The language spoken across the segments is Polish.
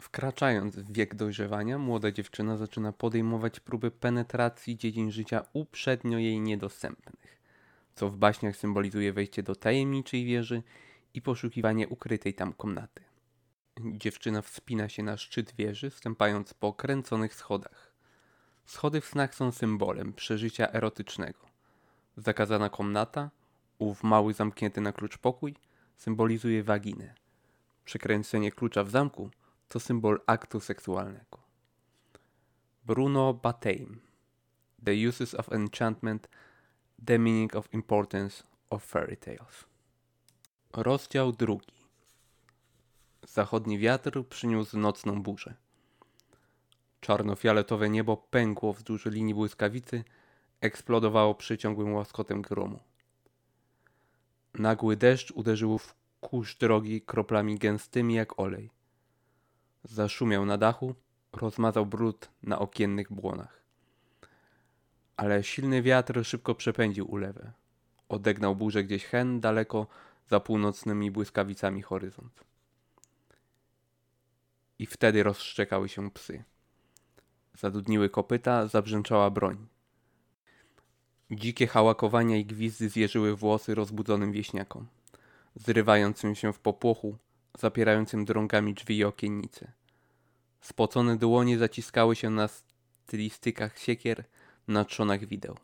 Wkraczając w wiek dojrzewania, młoda dziewczyna zaczyna podejmować próby penetracji dziedzin życia uprzednio jej niedostępnych, co w baśniach symbolizuje wejście do tajemniczej wieży i poszukiwanie ukrytej tam komnaty. Dziewczyna wspina się na szczyt wieży, stępając po kręconych schodach. Schody w snach są symbolem przeżycia erotycznego. Zakazana komnata, ów mały zamknięty na klucz pokój, symbolizuje waginę. Przekręcenie klucza w zamku to symbol aktu seksualnego. Bruno Bataille The Uses of Enchantment The Meaning of Importance of Fairy Tales Rozdział drugi Zachodni wiatr przyniósł nocną burzę. Czarnofioletowe niebo pękło wzdłuż linii błyskawicy, eksplodowało przyciągłym łaskotem gromu. Nagły deszcz uderzył w kurz drogi kroplami gęstymi jak olej. Zaszumiał na dachu, rozmazał brud na okiennych błonach. Ale silny wiatr szybko przepędził ulewę. Odegnał burzę gdzieś hen daleko za północnymi błyskawicami horyzont. I wtedy rozszczekały się psy. Zadudniły kopyta, zabrzęczała broń. Dzikie hałakowania i gwizdy zjeżyły włosy rozbudzonym wieśniakom, zrywającym się w popłochu, zapierającym drągami drzwi i okiennice. Spocone dłonie zaciskały się na stylistykach siekier, na trzonach wideł.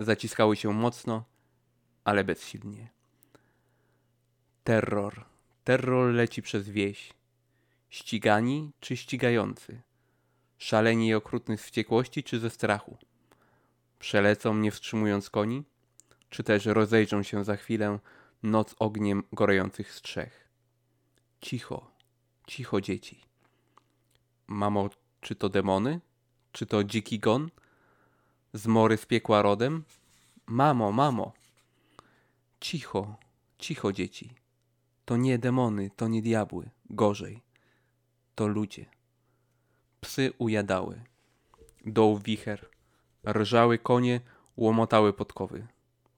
Zaciskały się mocno, ale bezsilnie. Terror. Terror leci przez wieś. Ścigani czy ścigający? Szaleni i okrutny z wściekłości czy ze strachu? Przelecą nie wstrzymując koni? Czy też rozejrzą się za chwilę noc ogniem gorejących strzech? Cicho, cicho dzieci. Mamo, czy to demony? Czy to dziki gon? Zmory z piekła rodem? Mamo, mamo! Cicho, cicho dzieci. To nie demony, to nie diabły, gorzej. To ludzie. Psy ujadały. Doł wicher. Rżały konie, łomotały podkowy.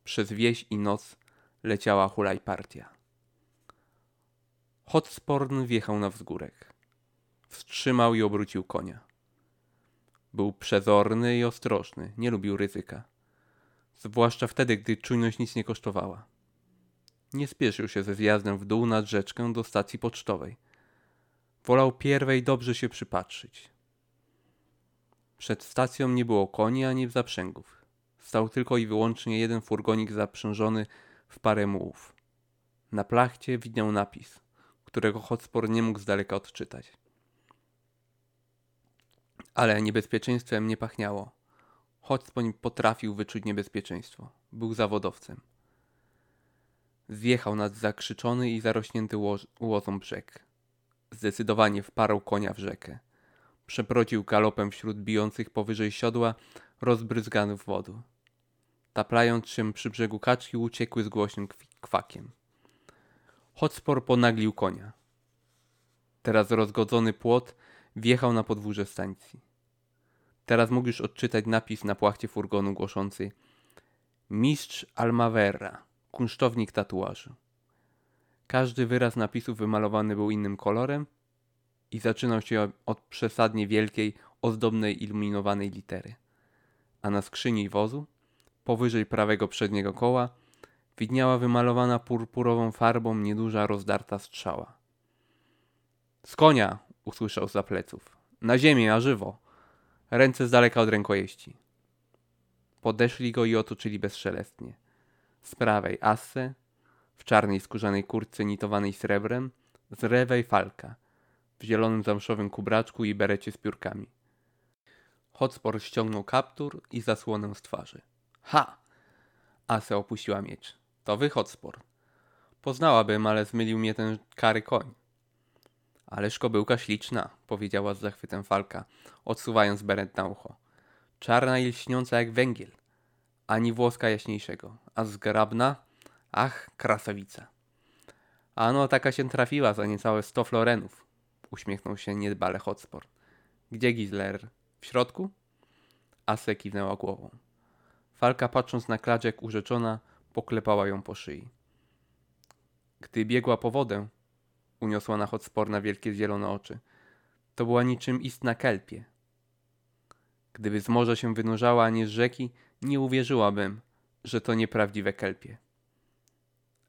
Przez wieś i noc leciała hulaj partia. Hotsporn wjechał na wzgórek. Wstrzymał i obrócił konia. Był przezorny i ostrożny, nie lubił ryzyka. Zwłaszcza wtedy, gdy czujność nic nie kosztowała. Nie spieszył się ze zjazdem w dół nad rzeczkę do stacji pocztowej. Wolał pierwej dobrze się przypatrzyć. Przed stacją nie było koni ani zaprzęgów. Stał tylko i wyłącznie jeden furgonik zaprzężony w parę mułów. Na plachcie widniał napis, którego Hotspur nie mógł z daleka odczytać. Ale niebezpieczeństwem nie pachniało. Hotspur potrafił wyczuć niebezpieczeństwo. Był zawodowcem. Zjechał nad zakrzyczony i zarośnięty łozą brzeg. Zdecydowanie wparł konia w rzekę. Przeprocił galopem wśród bijących powyżej siodła rozbryzganych wodą. Taplając się przy brzegu kaczki uciekły z głośnym kwakiem. Hotspor ponaglił konia. Teraz rozgodzony płot wjechał na podwórze stacji. Teraz mógł już odczytać napis na płachcie furgonu głoszący Mistrz Almaverra, kunsztownik tatuażu. Każdy wyraz napisu wymalowany był innym kolorem i zaczynał się od przesadnie wielkiej, ozdobnej, iluminowanej litery. A na skrzyni wozu, powyżej prawego przedniego koła, widniała wymalowana purpurową farbą nieduża rozdarta strzała. Z konia! usłyszał za pleców. Na ziemię, a żywo! Ręce z daleka od rękojeści. Podeszli go i otoczyli bezszelestnie. Z prawej Asse, w czarnej skórzanej kurtce nitowanej srebrem, z lewej Falka, w zielonym zamszowym kubraczku i berecie z piórkami. Hotspor ściągnął kaptur i zasłonę z twarzy. Ha! Ase opuściła miecz. To wy, Hotspor. Poznałabym, ale zmylił mnie ten kary koń. Ależ kobyłka śliczna, powiedziała z zachwytem Falka, odsuwając beret na ucho. Czarna i lśniąca jak węgiel. Ani włoska jaśniejszego. A zgrabna? Ach, krasowica. Ano, taka się trafiła za niecałe sto florenów. Uśmiechnął się niedbale Hotspor. Gdzie Gizler? W środku? Ase kiwnęła głową. Falka patrząc na klacz jak urzeczona, poklepała ją po szyi. Gdy biegła po wodę, uniosła na Hotspor na wielkie zielone oczy. to była niczym istna kelpie. Gdyby z morza się wynurzała, a nie z rzeki, nie uwierzyłabym, że to nieprawdziwe kelpie.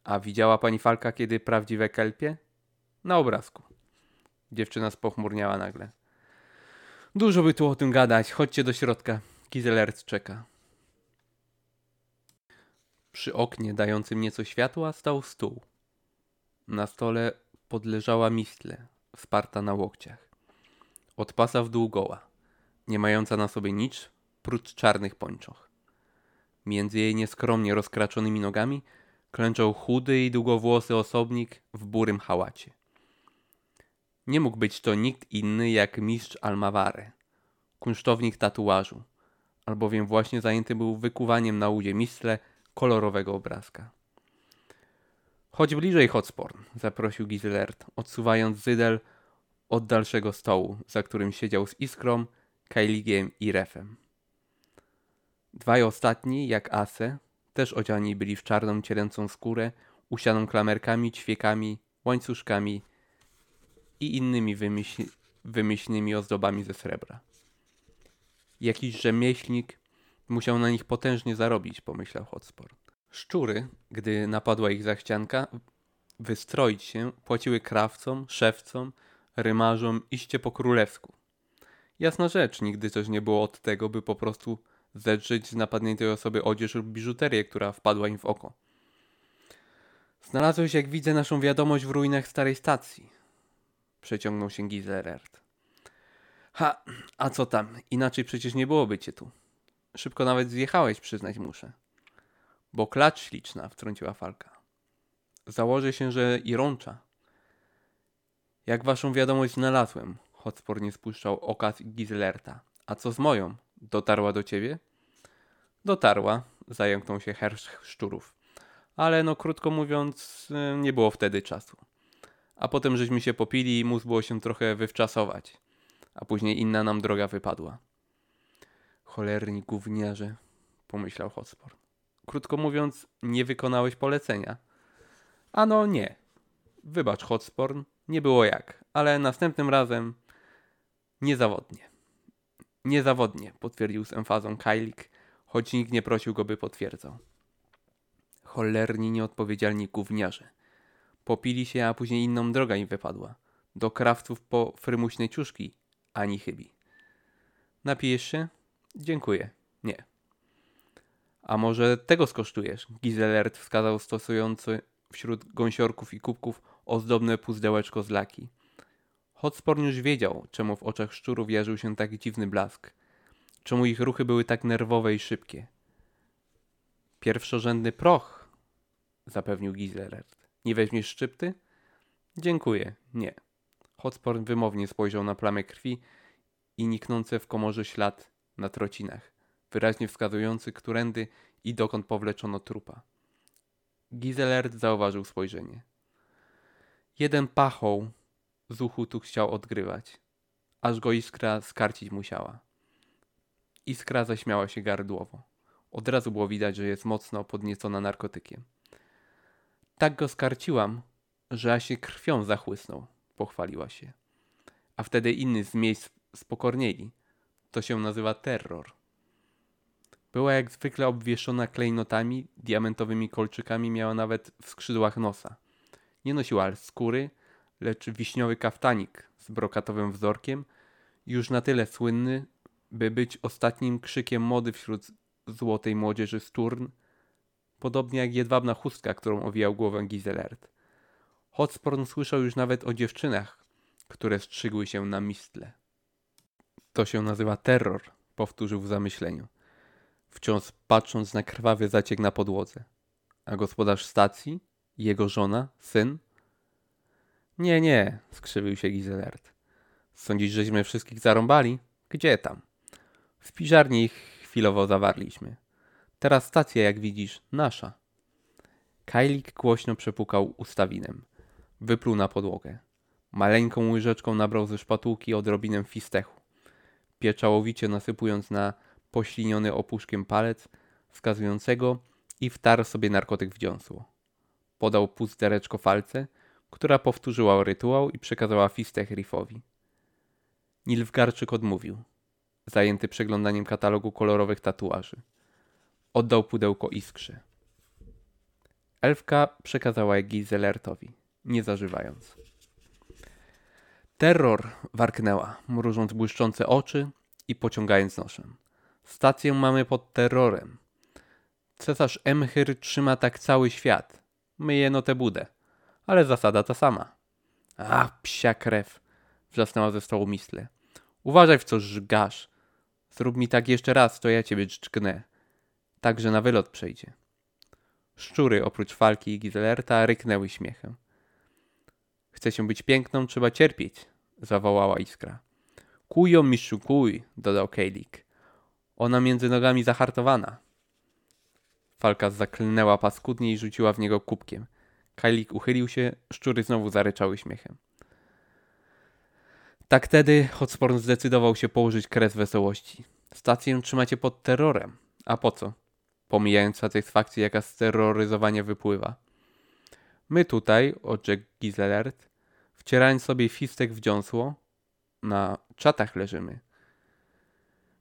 A widziała pani Falka kiedy prawdziwe kelpie? Na obrazku. Dziewczyna spochmurniała nagle. Dużo by tu o tym gadać. Chodźcie do środka. Kizelert czeka. Przy oknie dającym nieco światła stał stół. Na stole podleżała mistle, wsparta na łokciach. Od pasa w dół goła, nie mająca na sobie nic prócz czarnych pończoch. Między jej nieskromnie rozkraczonymi nogami klęczał chudy i długowłosy osobnik w burym hałacie. Nie mógł być to nikt inny jak mistrz Almaware, kunsztownik tatuażu, albowiem właśnie zajęty był wykuwaniem na łudzie mistle kolorowego obrazka. Chodź bliżej, Hotsporn, zaprosił Gizelert, odsuwając Zydel od dalszego stołu, za którym siedział z Iskrą, Kailigiem i Refem. Dwaj ostatni, jak Ase, też odziani byli w czarną cielęcą skórę, usianą klamerkami, ćwiekami, łańcuszkami i innymi wymyśl wymyślnymi ozdobami ze srebra. Jakiś rzemieślnik musiał na nich potężnie zarobić, pomyślał Hotspur. Szczury, gdy napadła ich zachcianka, wystroić się, płaciły krawcom, szewcom, rymarzom iście po królewsku. Jasna rzecz, nigdy też nie było od tego, by po prostu zedrzeć z napadniętej osoby odzież lub biżuterię, która wpadła im w oko. Znalazłeś, jak widzę, naszą wiadomość w ruinach starej stacji. Przeciągnął się Gizelert. Ha, a co tam? Inaczej przecież nie byłoby cię tu. Szybko nawet zjechałeś, przyznać muszę. Bo klacz śliczna, wtrąciła Falka. Założę się, że i rącza. Jak waszą wiadomość znalazłem, Hotspur nie spuszczał oka z Gizelerta. A co z moją? Dotarła do ciebie? Dotarła, zająknął się hersz szczurów. Ale no krótko mówiąc, y, nie było wtedy czasu. A potem żeśmy się popili i mógł było się trochę wywczasować. A później inna nam droga wypadła. Cholerni gówniarze, pomyślał Hotspur. Krótko mówiąc, nie wykonałeś polecenia. Ano nie. Wybacz, Hotsporn, nie było jak, ale następnym razem niezawodnie. Niezawodnie, potwierdził z emfazą Kailik, choć nikt nie prosił go, by potwierdzał. Cholerni nieodpowiedzialni gówniarze. Popili się, a później inną droga im wypadła. Do krawców po frymuśnej ciuszki, ani chybi. Napijesz się? Dziękuję. Nie. A może tego skosztujesz? Gizelert wskazał stosujący wśród gąsiorków i kubków ozdobne puzdełeczko z laki. Hotsporn już wiedział, czemu w oczach szczurów jarzył się tak dziwny blask. Czemu ich ruchy były tak nerwowe i szybkie. Pierwszorzędny proch, zapewnił Gizelert. Nie weźmiesz szczypty? Dziękuję, nie. Hotsporn wymownie spojrzał na plamę krwi i niknące w komorze ślad na trocinach, wyraźnie wskazujący, którędy i dokąd powleczono trupa. Gizelert zauważył spojrzenie. Jeden pachoł z uchu tu chciał odgrywać, aż go iskra skarcić musiała. Iskra zaśmiała się gardłowo. Od razu było widać, że jest mocno podniecona narkotykiem. Tak go skarciłam, że aż się krwią zachłysnął, pochwaliła się. A wtedy inny z miejsc spokornieli. To się nazywa terror. Była jak zwykle obwieszona klejnotami, diamentowymi kolczykami miała nawet w skrzydłach nosa. Nie nosiła skóry, lecz wiśniowy kaftanik z brokatowym wzorkiem, już na tyle słynny, by być ostatnim krzykiem mody wśród złotej młodzieży z Turn, podobnie jak jedwabna chustka, którą owijał głowę Gizelert. Hotsporn słyszał już nawet o dziewczynach, które strzygły się na mistle. To się nazywa terror, powtórzył w zamyśleniu, wciąż patrząc na krwawy zaciek na podłodze. A gospodarz stacji? Jego żona? Syn? Nie, nie, skrzywił się Gizelert. Sądzisz, żeśmy wszystkich zarąbali? Gdzie tam? W piżarni ich chwilowo zawarliśmy. Teraz stacja, jak widzisz, nasza. Kajlik głośno przepukał ustawinem. Wypluł na podłogę. Maleńką łyżeczką nabrał ze szpatułki odrobinę fistechu. Pieczałowicie nasypując na pośliniony opuszkiem palec wskazującego i wtarł sobie narkotyk w dziąsło. Podał puzdereczko falce, która powtórzyła rytuał i przekazała fistech Riffowi. Nilfgarczyk odmówił, zajęty przeglądaniem katalogu kolorowych tatuaży. Oddał pudełko iskrze. Elfka przekazała je Gizelertowi, nie zażywając. Terror warknęła, mrużąc błyszczące oczy i pociągając nosem. Stację mamy pod terrorem. Cesarz Emchyr trzyma tak cały świat. My jeno tę budę. Ale zasada ta sama. Ach, psia krew, wrzasnęła ze stołu Mistle. Uważaj w co żgasz. Zrób mi tak jeszcze raz, to ja ciebie dżdżknę. Tak, że na wylot przejdzie. Szczury oprócz Falki i Gizelerta ryknęły śmiechem. Chce się być piękną, trzeba cierpieć, zawołała Iskra. Kujo mistrzu kuj, dodał Kejlik. Ona między nogami zahartowana. Falka zaklnęła paskudnie i rzuciła w niego kubkiem. Kajlik uchylił się, szczury znowu zaryczały śmiechem. Tak wtedy Hotsporn zdecydował się położyć kres wesołości. Stację trzymacie pod terrorem. A po co? Pomijając satysfakcję, jaka z terroryzowania wypływa. My tutaj, odrzekł Gizelert, wcierając sobie fistek w dziąsło, na czatach leżymy.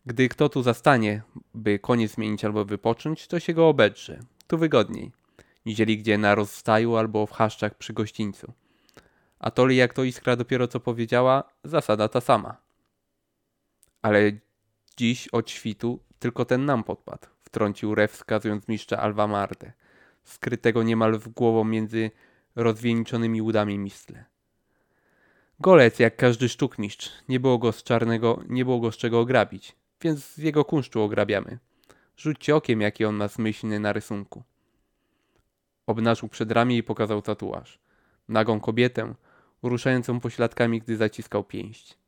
Gdy kto tu zastanie, by koniec zmienić albo wypocząć, to się go obedrze. Tu wygodniej, niżeli gdzie na rozstaju albo w chaszczach przy gościńcu. A toli jak to Iskra dopiero co powiedziała, zasada ta sama. Ale dziś od świtu tylko ten nam podpadł, wtrącił Rew wskazując mistrza Alvamardę, skrytego niemal w głową między rozwieńczonymi łudami mistle. Golec jak każdy sztukmistrz, nie było go z czarnego, nie było go z czego ograbić, więc z jego kunszczu ograbiamy. Rzućcie okiem, jaki on ma zmyślny na rysunku. Obnażył przedramię i pokazał tatuaż. Nagą kobietę, ruszającą pośladkami, gdy zaciskał pięść.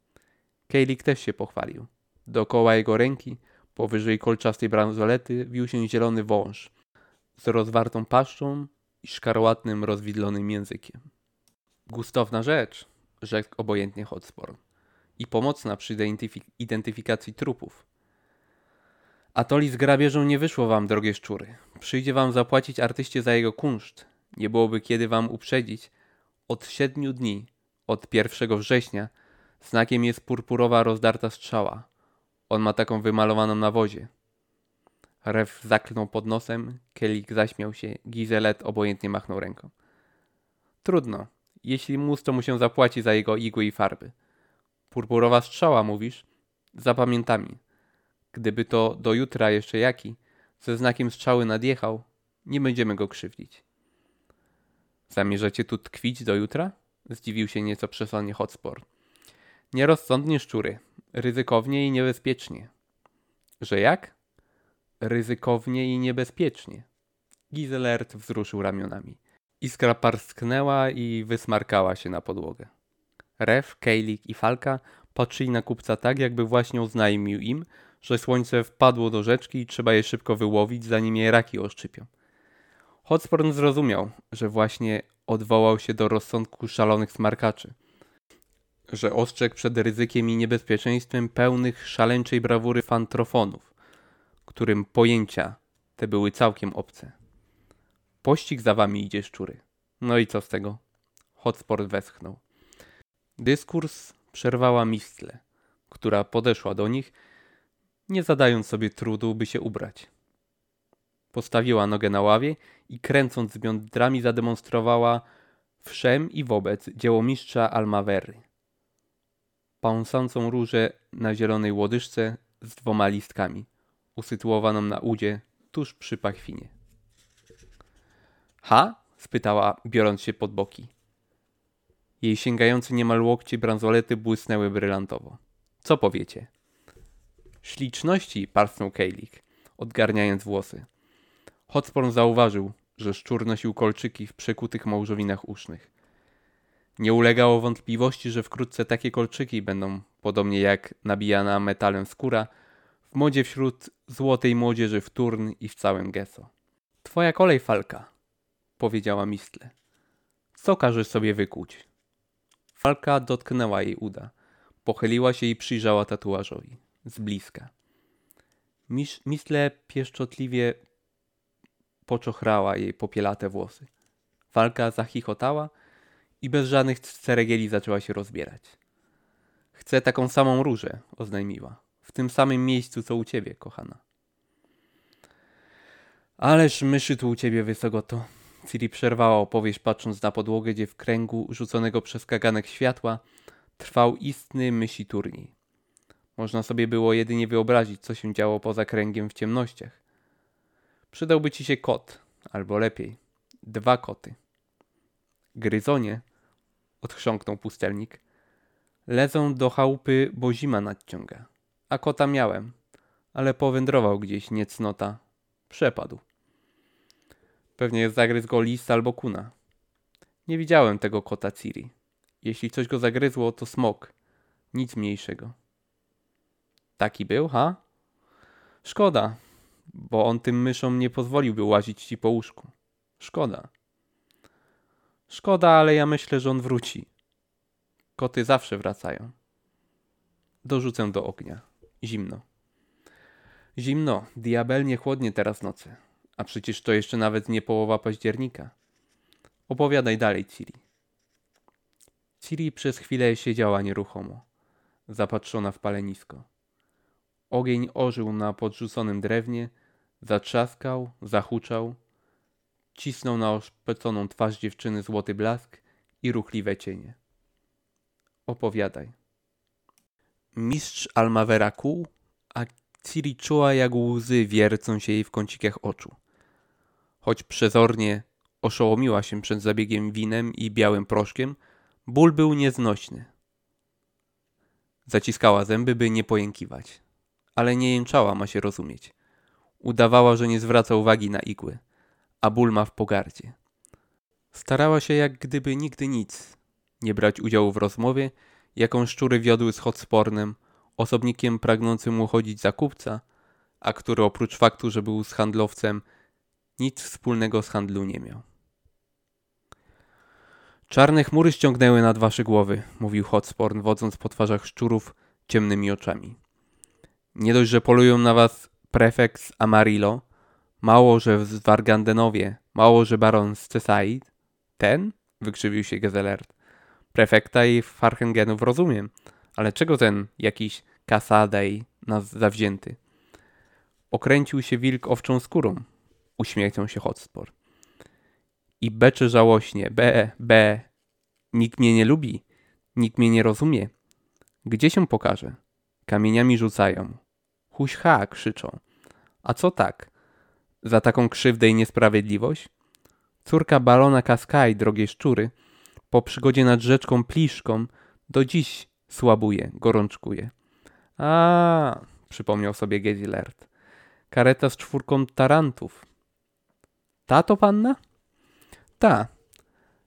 Kejlik też się pochwalił. Dookoła jego ręki, powyżej kolczastej bransolety, wił się zielony wąż z rozwartą paszczą i szkarłatnym, rozwidlonym językiem. Gustowna rzecz, rzekł obojętnie Hotspur. I pomocna przy identyfikacji trupów. Atoli z grabieżą nie wyszło wam, drogie szczury. Przyjdzie wam zapłacić artyście za jego kunszt. Nie byłoby kiedy wam uprzedzić, od siedmiu dni, od 1 września, znakiem jest purpurowa rozdarta strzała. On ma taką wymalowaną na wozie. Rew zaklnął pod nosem, Kelik zaśmiał się, Gizelet obojętnie machnął ręką. Trudno. Jeśli mus, to mu się zapłaci za jego igły i farby. Purpurowa strzała, mówisz? Zapamiętami. Gdyby to do jutra jeszcze jaki, ze znakiem strzały nadjechał, nie będziemy go krzywdzić. Zamierzacie tu tkwić do jutra? Zdziwił się nieco przesłanie Hotspur. Nierozsądnie szczury. Ryzykownie i niebezpiecznie. Że jak? Ryzykownie i niebezpiecznie. Gizelert wzruszył ramionami. Iskra parsknęła i wysmarkała się na podłogę. Ref, Kejlik i Falka patrzyli na kupca tak, jakby właśnie oznajmił im, że słońce wpadło do rzeczki i trzeba je szybko wyłowić, zanim je raki oszczypią. Hotspur zrozumiał, że właśnie odwołał się do rozsądku szalonych smarkaczy. Że ostrzegł przed ryzykiem i niebezpieczeństwem pełnych szaleńczej brawury fantrofonów, którym pojęcia te były całkiem obce. Pościg za wami idzie szczury. No i co z tego? Hotspur westchnął. Dyskurs przerwała Mistle, która podeszła do nich, nie zadając sobie trudu, by się ubrać. Postawiła nogę na ławie i kręcąc biądrami zademonstrowała wszem i wobec dzieło mistrza Almavery. Pąsącą różę na zielonej łodyżce z dwoma listkami, usytuowaną na udzie tuż przy pachwinie. Ha? spytała, biorąc się pod boki. Jej sięgające niemal łokcie bransolety błysnęły brylantowo. Co powiecie? Śliczności, parsnął Kejlik, odgarniając włosy. Hotspur zauważył, że szczur nosił kolczyki w przekutych małżowinach usznych. Nie ulegało wątpliwości, że wkrótce takie kolczyki będą, podobnie jak nabijana metalem skóra, w modzie wśród złotej młodzieży w Turn i w całym Geso. Twoja kolej, Falka, powiedziała Mistle. Co każesz sobie wykuć? Falka dotknęła jej uda. Pochyliła się i przyjrzała tatuażowi. Z bliska. Mistle pieszczotliwie poczochrała jej popielate włosy. Walka zachichotała i bez żadnych ceregieli zaczęła się rozbierać. Chcę taką samą różę, oznajmiła. W tym samym miejscu, co u ciebie, kochana. Ależ myszy tu u ciebie wysoko to. Ciri przerwała opowieść, patrząc na podłogę, gdzie w kręgu rzuconego przez kaganek światła trwał istny mysi turniej. Można sobie było jedynie wyobrazić, co się działo poza kręgiem w ciemnościach. Przydałby ci się kot, albo lepiej, dwa koty. Gryzonie, odchrząknął pustelnik, lezą do chałupy, bo zima nadciąga. A kota miałem, ale powędrował gdzieś niecnota. Przepadł. Pewnie zagryzł go lis albo kuna. Nie widziałem tego kota Ciri. Jeśli coś go zagryzło, to smok. Nic mniejszego. Taki był, ha? Szkoda, bo on tym myszom nie pozwoliłby łazić ci po łóżku. Szkoda. Szkoda, ale ja myślę, że on wróci. Koty zawsze wracają. Dorzucę do ognia. Zimno. Zimno, diabelnie chłodnie teraz nocy. A przecież to jeszcze nawet nie połowa października. Opowiadaj dalej, Ciri. Ciri przez chwilę siedziała nieruchomo, zapatrzona w palenisko. Ogień ożył na podrzuconym drewnie, zatrzaskał, zahuczał, cisnął na oszpeconą twarz dziewczyny złoty blask i ruchliwe cienie. Opowiadaj. Mistrz Almavera kół, a Ciri czuła jak łzy wiercą się jej w kącikach oczu. Choć przezornie oszołomiła się przed zabiegiem winem i białym proszkiem, ból był nieznośny. Zaciskała zęby, by nie pojękiwać, ale nie jęczała, ma się rozumieć. Udawała, że nie zwraca uwagi na igły, a ból ma w pogardzie. Starała się jak gdyby nigdy nic, nie brać udziału w rozmowie, jaką szczury wiodły z Hotspornem, osobnikiem pragnącym uchodzić za kupca, a który oprócz faktu, że był z handlowcem, nic wspólnego z handlu nie miał. Czarne chmury ściągnęły nad wasze głowy, mówił Hotsporn, wodząc po twarzach szczurów ciemnymi oczami. Nie dość, że polują na was prefekt z Amarillo, mało, że w Wargandenowie, mało, że baron z Cesaid. Ten? wykrzywił się Gezelert. Prefekta i Farhengenów rozumiem, ale czego ten jakiś Kasadej nas zawzięty? Okręcił się wilk owczą skórą, uśmiechnął się Hotspur. I becze żałośnie, be, be, nikt mnie nie lubi, nikt mnie nie rozumie. Gdzie się pokaże? Kamieniami rzucają. Huś ha, krzyczą. A co tak? Za taką krzywdę i niesprawiedliwość? Córka barona Kaskaj, drogie szczury, po przygodzie nad rzeczką Pliszką, do dziś słabuje, gorączkuje. A, przypomniał sobie Gezilert. Kareta z czwórką tarantów. Ta to panna? Ta.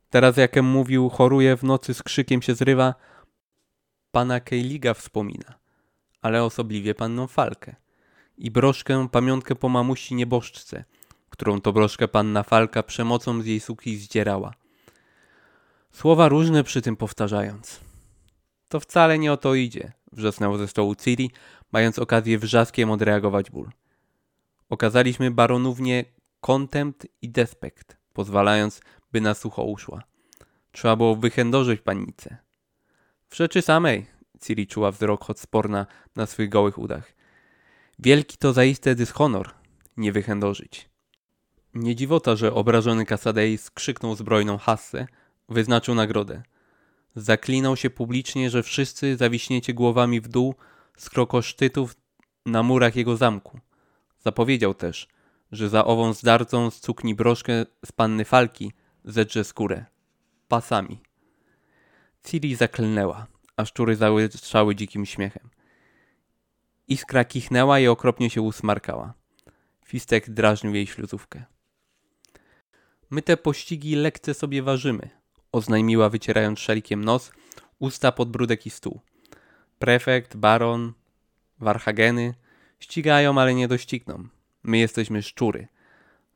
Teraz jakem mówił, choruje w nocy z krzykiem się zrywa. Pana Kejliga wspomina, ale osobliwie panną Falkę. I broszkę, pamiątkę po mamusi nieboszczce, którą to broszkę panna Falka przemocą z jej suki zdzierała. Słowa różne przy tym powtarzając. To wcale nie o to idzie, wrzasnął ze stołu Ciri, mając okazję wrzaskiem odreagować ból. Okazaliśmy baronównie kontempt i despekt, pozwalając, by na sucho uszła. Trzeba było wychędożyć pannicę. W rzeczy samej, Ciri czuła wzrok odsporna na swych gołych udach. Wielki to zaiste dyshonor, nie wychędożyć. Nie dziwota, że obrażony Kasadej skrzyknął zbrojną hassę, wyznaczył nagrodę. Zaklinał się publicznie, że wszyscy zawiśniecie głowami w dół z krokosztytów na murach jego zamku. Zapowiedział też, że za ową zdarcą stukni broszkę z panny Falki zedrze skórę. Pasami. Ciri zaklnęła, a szczury załystrzały dzikim śmiechem. Iskra kichnęła i okropnie się usmarkała. Fistek drażnił jej śluzówkę. My te pościgi lekce sobie ważymy, oznajmiła wycierając szalikiem nos, usta, podbródek i stół. Prefekt, baron, warhageny ścigają, ale nie dościgną. My jesteśmy szczury.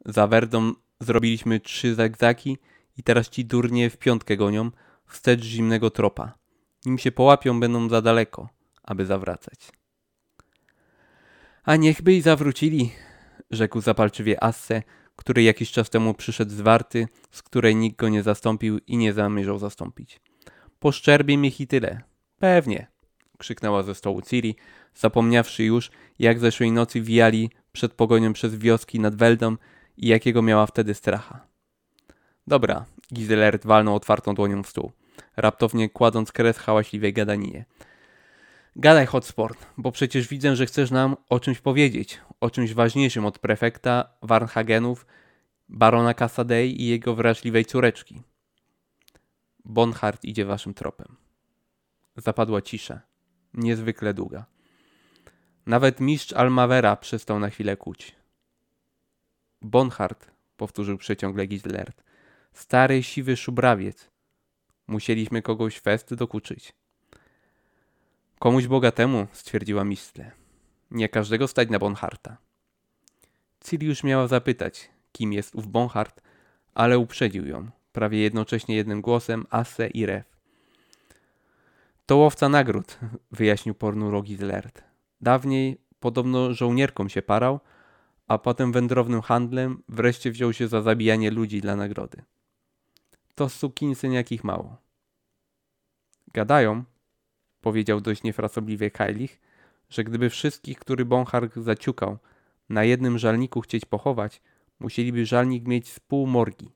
Za Werdą zrobiliśmy trzy zagzaki i teraz ci durnie w piątkę gonią wstecz zimnego tropa. Nim się połapią, będą za daleko, aby zawracać. A niechby i zawrócili, rzekł zapalczywie Asse, który jakiś czas temu przyszedł z warty, z której nikt go nie zastąpił i nie zamierzał zastąpić. Po szczerbie ich i tyle. Pewnie, krzyknęła ze stołu Ciri, zapomniawszy już, jak zeszłej nocy wijali przed pogonią przez wioski nad Weldą i jakiego miała wtedy stracha. Dobra, Gizelert walnął otwartą dłonią w stół, raptownie kładąc kres hałaśliwej gadaninie. Gadaj, Hotsport, bo przecież widzę, że chcesz nam o czymś powiedzieć, o czymś ważniejszym od prefekta Warnhagenów, barona Cassadei i jego wrażliwej córeczki. Bonhart idzie waszym tropem. Zapadła cisza, niezwykle długa. Nawet mistrz Almavera przestał na chwilę kuć. Bonhart, powtórzył przeciągle Gislert. Stary, siwy szubrawiec. Musieliśmy kogoś fest dokuczyć. Komuś bogatemu, stwierdziła Mistle. Nie każdego stać na Bonharta. Już miała zapytać, kim jest ów Bonhart, ale uprzedził ją, prawie jednocześnie jednym głosem, Asse i Ref. To łowca nagród, wyjaśnił ponuro Gizlert. Dawniej podobno żołnierką się parał, a potem wędrownym handlem wreszcie wziął się za zabijanie ludzi dla nagrody. To sukinsyn jakich mało. Gadają, powiedział dość niefrasobliwie Kajlich, że gdyby wszystkich, który Bonhark zaciukał, na jednym żalniku chcieć pochować, musieliby żalnik mieć z pół morgi.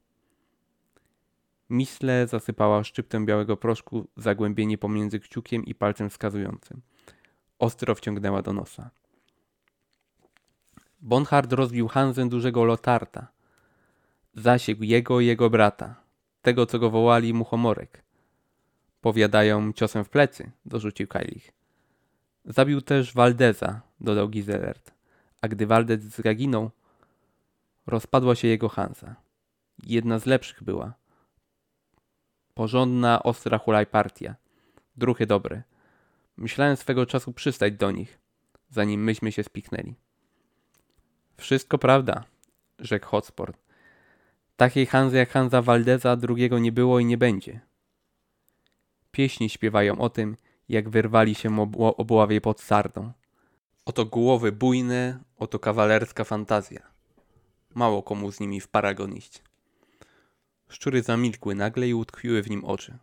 Misle zasypała szczyptem białego proszku zagłębienie pomiędzy kciukiem i palcem wskazującym. Ostro wciągnęła do nosa. Bonhard rozbił Hanzę dużego Lotarta. Zasiegł jego i jego brata, tego co go wołali muchomorek. Powiadają ciosem w plecy, dorzucił Kajlich. Zabił też Waldeza, dodał Gizelert. A gdy Waldez zaginął, rozpadła się jego Hansa. Jedna z lepszych była. Porządna, ostra hulajpartia. Druchy dobre. Myślałem swego czasu przystać do nich, zanim myśmy się spiknęli. Wszystko prawda, rzekł Hotsport. Takiej Hanzy jak Hanza Waldeza drugiego nie było i nie będzie. Pieśni śpiewają o tym, jak wyrwali się obławie pod sardą. Oto głowy bujne, oto kawalerska fantazja. Mało komu z nimi w paragon iść. Szczury zamilkły nagle i utkwiły w nim oczy.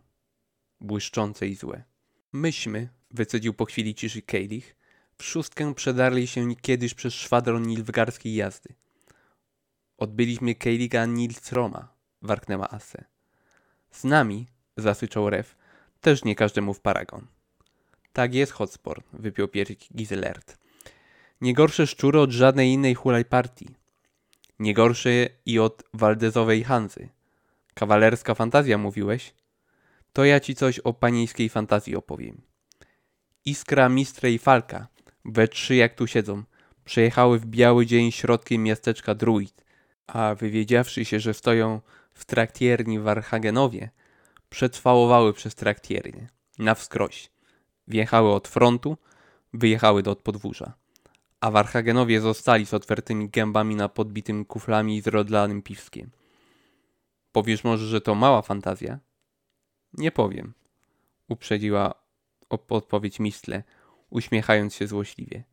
Błyszczące i złe. Myśmy, wycedził po chwili ciszy Kejlich, w szóstkę przedarli się kiedyś przez szwadron nilfgarskiej jazdy. Odbyliśmy Kejliga Nilsroma, warknęła Asse. Z nami, zasyczał Ref, też nie każdemu w paragon. Tak jest, Hotspur, wypiął pierś Gizelert. Nie gorsze szczury od żadnej innej hulaj partii. Nie gorsze i od Waldezowej Hanzy. Kawalerska fantazja mówiłeś? To ja ci coś o panieńskiej fantazji opowiem. Iskra, Mistre i Falka, we trzy jak tu siedzą, przejechały w biały dzień środkiem miasteczka Druid, a wywiedziawszy się, że stoją w traktierni w Archagenowie, przetrwałowały przez traktiernię, na wskroś. Wjechały od frontu, wyjechały do podwórza. A w Archagenowie zostali z otwartymi gębami na podbitym kuflami i zrodlanym piwskiem. Powiesz może, że to mała fantazja? Nie powiem, uprzedziła odpowiedź Mistle, uśmiechając się złośliwie.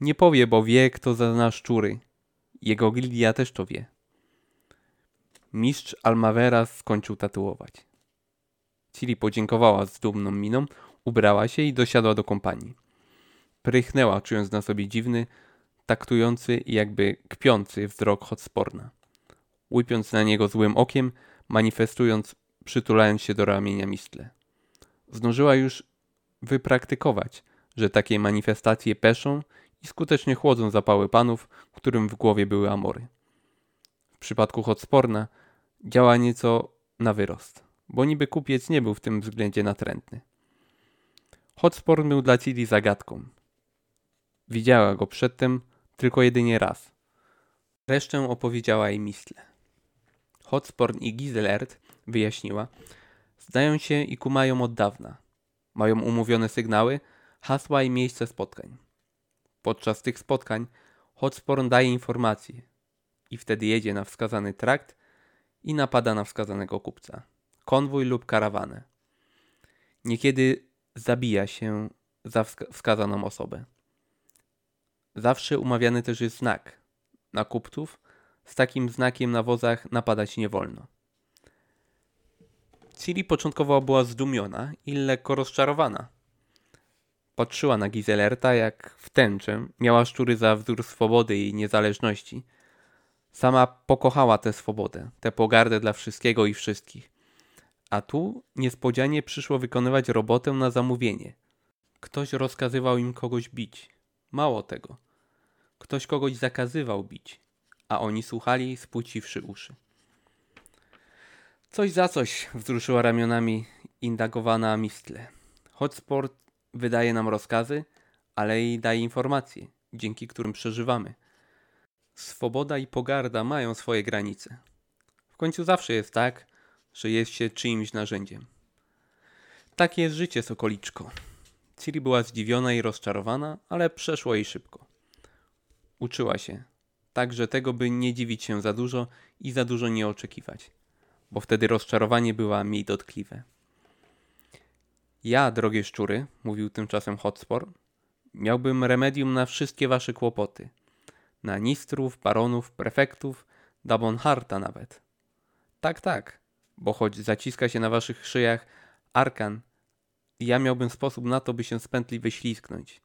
Nie powie, bo wie, kto zazna szczury. Jego gildia też to wie. Mistrz Almavera skończył tatuować. Ciri podziękowała z dumną miną, ubrała się i dosiadła do kompanii. Prychnęła, czując na sobie dziwny, taktujący i jakby kpiący wzrok Hotsporna. Łypiąc na niego złym okiem, manifestując, przytulając się do ramienia Mistle. Zdążyła już wypraktykować, że takie manifestacje peszą i skutecznie chłodzą zapały panów, którym w głowie były amory. W przypadku Hotsporna działa nieco na wyrost, bo niby kupiec nie był w tym względzie natrętny. Hotsporn był dla Ciri zagadką. Widziała go przedtem tylko jedynie raz. Resztę opowiedziała jej Mistle. Hotsporn i Giselert, wyjaśniła, zdają się i kumają od dawna. Mają umówione sygnały, hasła i miejsce spotkań. Podczas tych spotkań Hotsporn daje informacje i wtedy jedzie na wskazany trakt i napada na wskazanego kupca, konwój lub karawanę. Niekiedy zabija się za wskazaną osobę. Zawsze umawiany też jest znak. Na kupców z takim znakiem na wozach napadać nie wolno. Ciri początkowo była zdumiona i lekko rozczarowana. Patrzyła na Gizelerta jak w tęczę, miała szczury za wzór swobody i niezależności. Sama pokochała tę swobodę, tę pogardę dla wszystkiego i wszystkich. A tu niespodzianie przyszło wykonywać robotę na zamówienie. Ktoś rozkazywał im kogoś bić. Mało tego. Ktoś kogoś zakazywał bić, a oni słuchali, spłuciwszy uszy. Coś za coś wzruszyła ramionami indagowana Mistle. Hotsport wydaje nam rozkazy, ale i daje informacje, dzięki którym przeżywamy. Swoboda i pogarda mają swoje granice. W końcu zawsze jest tak, że jest się czyimś narzędziem. Takie jest życie, Sokoliczko. Ciri była zdziwiona i rozczarowana, ale przeszło jej szybko. Uczyła się, także tego, by nie dziwić się za dużo i za dużo nie oczekiwać, bo wtedy rozczarowanie była mniej dotkliwe. Ja, drogie szczury, mówił tymczasem Hotspur, miałbym remedium na wszystkie wasze kłopoty. Na nistrów, baronów, prefektów, Dabonharta nawet. Tak, tak, bo choć zaciska się na waszych szyjach arkan, ja miałbym sposób na to, by się z pętli wyślizgnąć.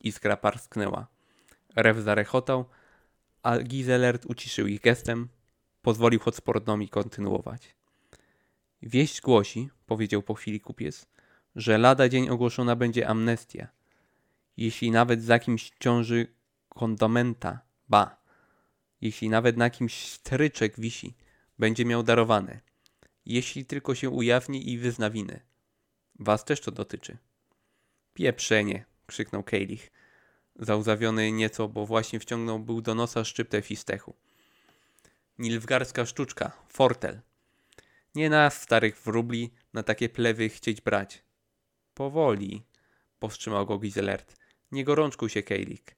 Iskra parsknęła. Rew zarechotał, a Gizelert uciszył ich gestem, pozwolił Hotsportowi kontynuować. Wieść głosi, powiedział po chwili kupiec, że lada dzień ogłoszona będzie amnestia. Jeśli nawet za kimś ciąży kondomenta, ba, jeśli nawet na kimś stryczek wisi, będzie miał darowane. Jeśli tylko się ujawni i wyzna. Was też to dotyczy. Pieprzenie, krzyknął Kejlich, zauzawiony nieco, bo właśnie wciągnął był do nosa szczyptę fistechu. Nilfgarska sztuczka, fortel. Nie nas, starych wróbli, na takie plewy chcieć brać. Powoli, powstrzymał go Gizelert. Nie gorączkuj się, Kejlik.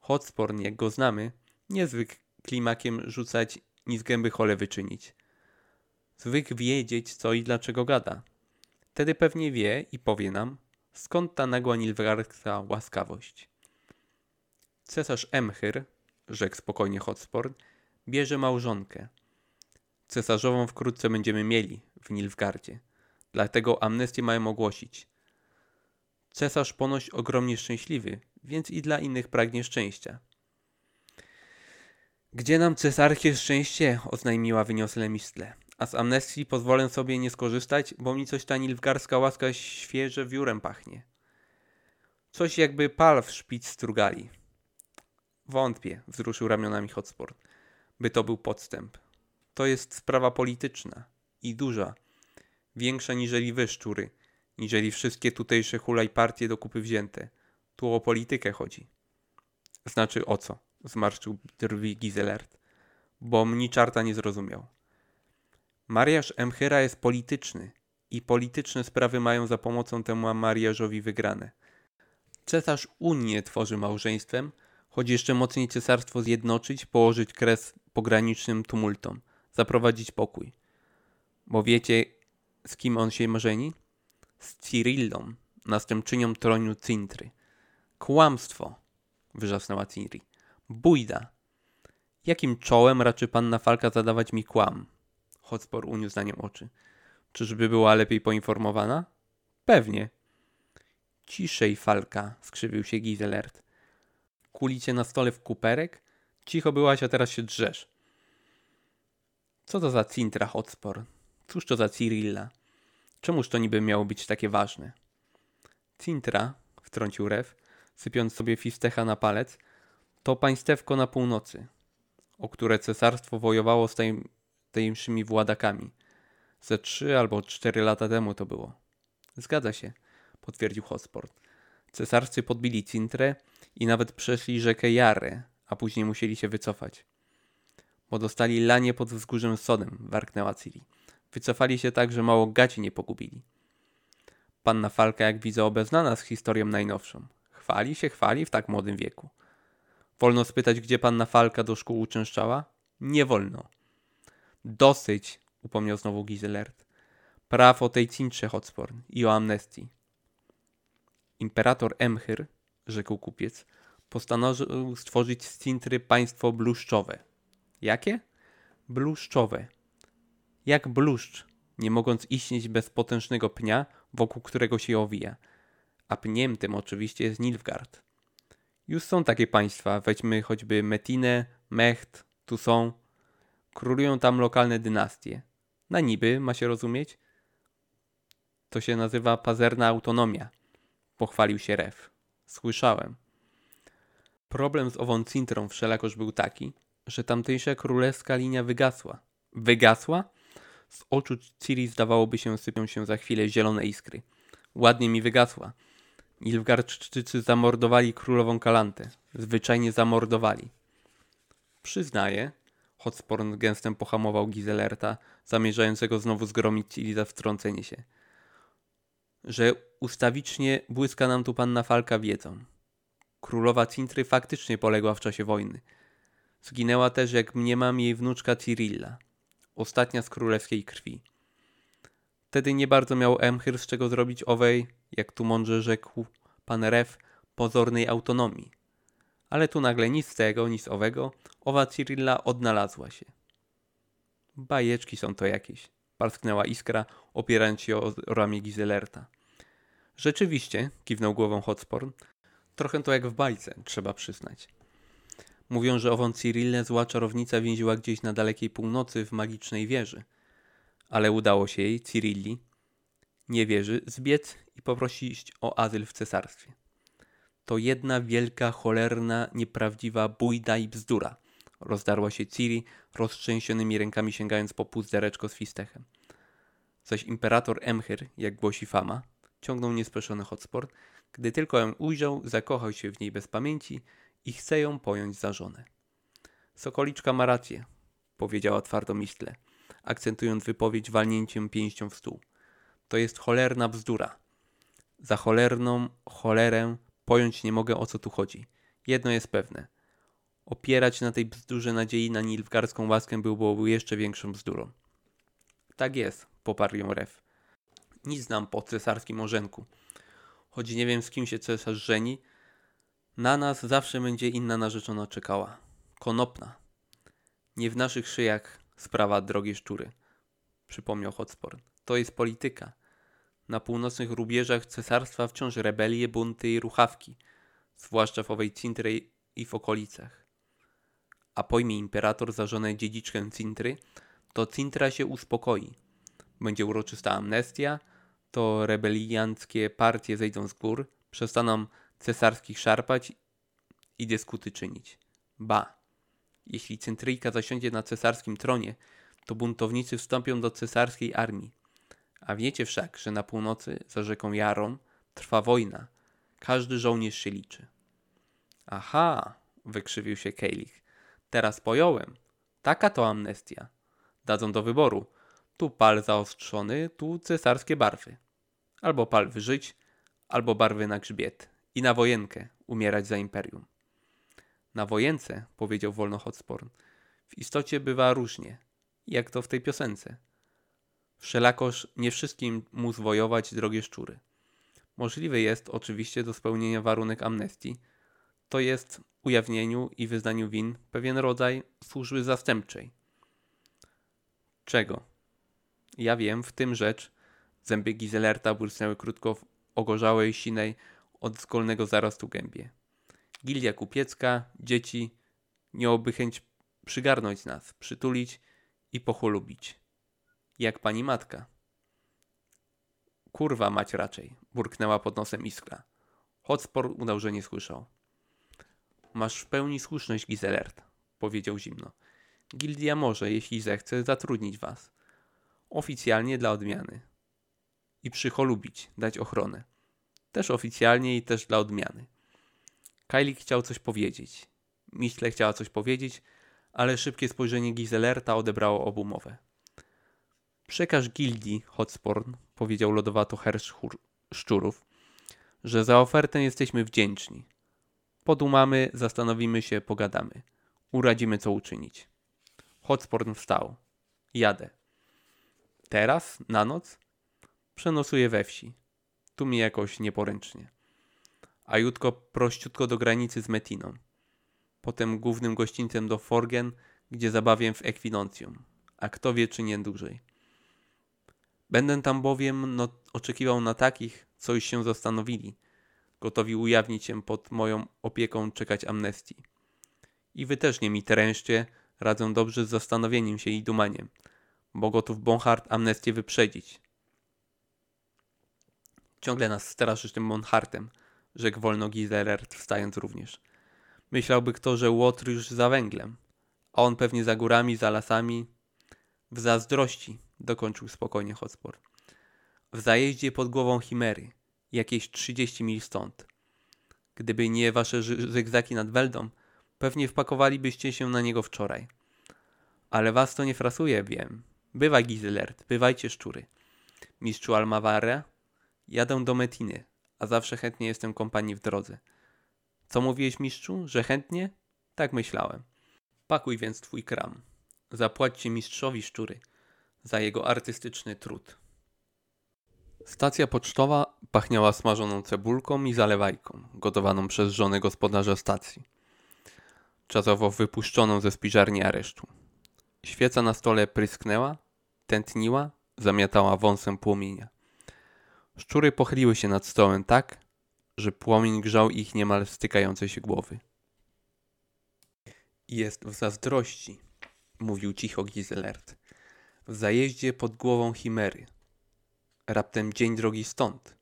Hotsporn, jak go znamy, niezwyk klimakiem rzucać ni z gęby chole wyczynić. Zwyk wiedzieć, co i dlaczego gada. Wtedy pewnie wie i powie nam, skąd ta nagła nilfgaardska łaskawość. Cesarz Emchyr, rzekł spokojnie Hotspur, bierze małżonkę. Cesarzową wkrótce będziemy mieli w Nilfgardzie. Dlatego amnestię mają ogłosić. Cesarz ponoć ogromnie szczęśliwy, więc i dla innych pragnie szczęścia. Gdzie nam cesarskie szczęście? oznajmiła wyniosle Mistle. A z amnestii pozwolę sobie nie skorzystać, bo mi coś ta nilfgarska łaska świeże wiórem pachnie. Coś jakby pal w szpic strugali. Wątpię, wzruszył ramionami Hotsport, by to był podstęp. To jest sprawa polityczna i duża, większa niżeli wy, szczury, niżeli wszystkie tutejsze hulaj partie do kupy wzięte. Tu o politykę chodzi. Znaczy o co? Zmarszczył drwi Gizelert, bo mnie czarta nie zrozumiał. Mariaż Emchyra jest polityczny i polityczne sprawy mają za pomocą temu mariażowi wygrane. Cesarz Unię tworzy małżeństwem, choć jeszcze mocniej cesarstwo zjednoczyć, położyć kres pogranicznym tumultom, zaprowadzić pokój. Bo wiecie, z kim on się żeni? Z Cyrillą, następczynią tronu Cintry. Kłamstwo, wrzasnęła Ciri. Bójda. Jakim czołem raczy panna Falka zadawać mi kłam? Hotspur uniósł na nią oczy. Czyżby była lepiej poinformowana? Pewnie. Ciszej, Falka, skrzywił się Gizelert. Kulicie na stole w kuperek? Cicho byłaś, a teraz się drzesz. Co to za Cintra Hotspur? Cóż to za Cyrilla? Czemuż to niby miało być takie ważne? Cintra, wtrącił Rew, sypiąc sobie fistecha na palec, to państewko na północy, o które cesarstwo wojowało z tej tajemszymi władakami. Ze trzy albo cztery lata temu to było. Zgadza się, potwierdził Hosport. Cesarscy podbili Cintrę i nawet przeszli rzekę Jarę, a później musieli się wycofać. Bo dostali lanie pod wzgórzem Sodem, warknęła Ciri. Wycofali się tak, że mało gaci nie pogubili. Panna Falka, jak widzę, obeznana z historią najnowszą. Chwali się, chwali w tak młodym wieku. Wolno spytać, gdzie panna Falka do szkół uczęszczała? Nie wolno. Dosyć, upomniał znowu Gizelert. Praw o tej cincze Hotsporn i o amnestii. Imperator Emchyr, rzekł kupiec, postanowił stworzyć z Cintry państwo bluszczowe. Jakie? Bluszczowe. Jak bluszcz, nie mogąc istnieć bez potężnego pnia, wokół którego się owija. a pniem tym oczywiście jest Nilfgaard. Już są takie państwa, weźmy choćby Metinę, Mecht, tu są. Królują tam lokalne dynastie. Na niby, ma się rozumieć? To się nazywa pazerna autonomia. Pochwalił się Ref. Słyszałem. Problem z ową Cintrą wszelakoż był taki, że tamtejsza królewska linia wygasła. Wygasła? Z oczu Ciri zdawałoby się sypią się za chwilę zielone iskry. Ładnie mi wygasła. Nilfgaardczycy zamordowali królową Kalantę. Zwyczajnie zamordowali. Przyznaję, Hotsporn gęstem pohamował Gizelerta, zamierzającego znowu zgromić Ciri za wtrącenie się, że ustawicznie błyska nam tu panna Falka wiedzą. Królowa Cintry faktycznie poległa w czasie wojny. Zginęła też, jak mniemam, jej wnuczka Cyrilla, ostatnia z królewskiej krwi. Wtedy nie bardzo miał Emhyr z czego zrobić owej, jak tu mądrze rzekł pan Ref, pozornej autonomii. Ale tu nagle nic z tego, nic owego, owa Cyrilla odnalazła się. Bajeczki są to jakieś, parsknęła iskra, opierając się o ramię Gizelerta. Rzeczywiście, kiwnął głową Hotsporn, trochę to jak w bajce, trzeba przyznać. Mówią, że ową Cyrillę zła czarownica więziła gdzieś na dalekiej północy w magicznej wieży. Ale udało się jej, Cyrilli, nie wierzy, zbiec i poprosić o azyl w cesarstwie. To jedna wielka, cholerna, nieprawdziwa bójda i bzdura. Rozdarła się Ciri, roztrzęsionymi rękami sięgając po puzdereczko z fistechem. Zaś imperator Emhyr, jak głosi fama, ciągnął niespeszony hotsport, gdy tylko ją ujrzał, zakochał się w niej bez pamięci i chce ją pojąć za żonę. Sokoliczka ma rację, powiedziała twardo Mistle, akcentując wypowiedź walnięciem pięścią w stół. To jest cholerna bzdura. Za cholerną cholerę pojąć nie mogę o co tu chodzi. Jedno jest pewne. Opierać na tej bzdurze nadziei na nilfgarską łaskę byłoby jeszcze większą bzdurą. Tak jest, poparł ją Ref. Nic znam po cesarskim orzenku. Choć nie wiem z kim się cesarz żeni, na nas zawsze będzie inna narzeczona czekała. Konopna. Nie w naszych szyjach sprawa drogie szczury, przypomniał Hotspur. To jest polityka. Na północnych rubieżach cesarstwa wciąż rebelie, bunty i ruchawki, zwłaszcza w owej Cintry i w okolicach. A pojmie imperator za żonę dziedziczkę Cintry, to Cintra się uspokoi. Będzie uroczysta amnestia, to rebelianckie partie zejdą z gór, przestaną cesarskich szarpać i dyskuty czynić. Ba, jeśli Centryjka zasiądzie na cesarskim tronie, to buntownicy wstąpią do cesarskiej armii. A wiecie wszak, że na północy, za rzeką Jarą, trwa wojna. Każdy żołnierz się liczy. Aha, wykrzywił się Kejlich. Teraz pojąłem. Taka to amnestia. Dadzą do wyboru. Tu pal zaostrzony, tu cesarskie barwy. Albo pal wyżyć, albo barwy na grzbiet. I na wojenkę umierać za imperium. Na wojence, powiedział wolno Hotsporn, w istocie bywa różnie, jak to w tej piosence. Wszelakoż nie wszystkim mu zwojować drogie szczury. Możliwy jest oczywiście do spełnienia warunek amnestii, to jest ujawnieniu i wyznaniu win pewien rodzaj służby zastępczej. Czego? Ja wiem, w tym rzecz. Zęby Gizelerta błysnęły krótko w ogorzałej, sinej, od szkolnego zarostu gębie. Gildia kupiecka, dzieci, miałoby chęć przygarnąć nas, przytulić i pocholubić. Jak pani matka. Kurwa mać raczej, burknęła pod nosem iskra. Hotspor udał, że nie słyszał. Masz w pełni słuszność, Gizelert, powiedział zimno. Gildia może, jeśli zechce, zatrudnić was. Oficjalnie dla odmiany. I przycholubić, dać ochronę. Też oficjalnie i też dla odmiany. Kylie chciał coś powiedzieć. Miśle chciała coś powiedzieć, ale szybkie spojrzenie Gizelerta odebrało obu mowę. Przekaż gildii, Hotsporn, powiedział lodowato hersz szczurów, że za ofertę jesteśmy wdzięczni. Podumamy, zastanowimy się, pogadamy. Uradzimy, co uczynić. Hotsporn wstał. Jadę. Teraz? Na noc? Przenosuję we wsi. Tu mi jakoś nieporęcznie. A jutko prościutko do granicy z Metiną. Potem głównym gościńcem do Forgen, gdzie zabawię w Ekwinoncjum. A kto wie, czy nie dłużej. Będę tam bowiem no, oczekiwał na takich, co już się zastanowili, gotowi ujawnić się pod moją opieką, czekać amnestii. I wy też nie mi trężcie, radzę dobrze z zastanowieniem się i dumaniem, bo gotów Bonhart amnestię wyprzedzić. Ciągle nas straszysz tym Bonhartem, rzekł wolno Gizelert, wstając również. Myślałby kto, że Łotr już za węglem, a on pewnie za górami, za lasami. W zazdrości, dokończył spokojnie Hotspur. W zajeździe pod głową Chimery, jakieś 30 mil stąd. Gdyby nie wasze zygzaki nad Weldą, pewnie wpakowalibyście się na niego wczoraj. Ale was to nie frasuje, wiem. Bywaj Gizelert, bywajcie szczury. Mistrzu Almaware, jadę do Metiny, a zawsze chętnie jestem kompanii w drodze. Co mówiłeś, mistrzu, że chętnie? Tak myślałem. Pakuj więc twój kram. Zapłaćcie mistrzowi szczury za jego artystyczny trud. Stacja pocztowa pachniała smażoną cebulką i zalewajką, gotowaną przez żonę gospodarza stacji. Czasowo wypuszczoną ze spiżarni aresztu. Świeca na stole prysknęła, tętniła, zamiatała wąsem płomienia. Szczury pochyliły się nad stołem tak, że płomień grzał ich niemal stykające się głowy. Jest w zazdrości, mówił cicho Gizelert. W zajeździe pod głową Chimery. Raptem dzień drogi stąd.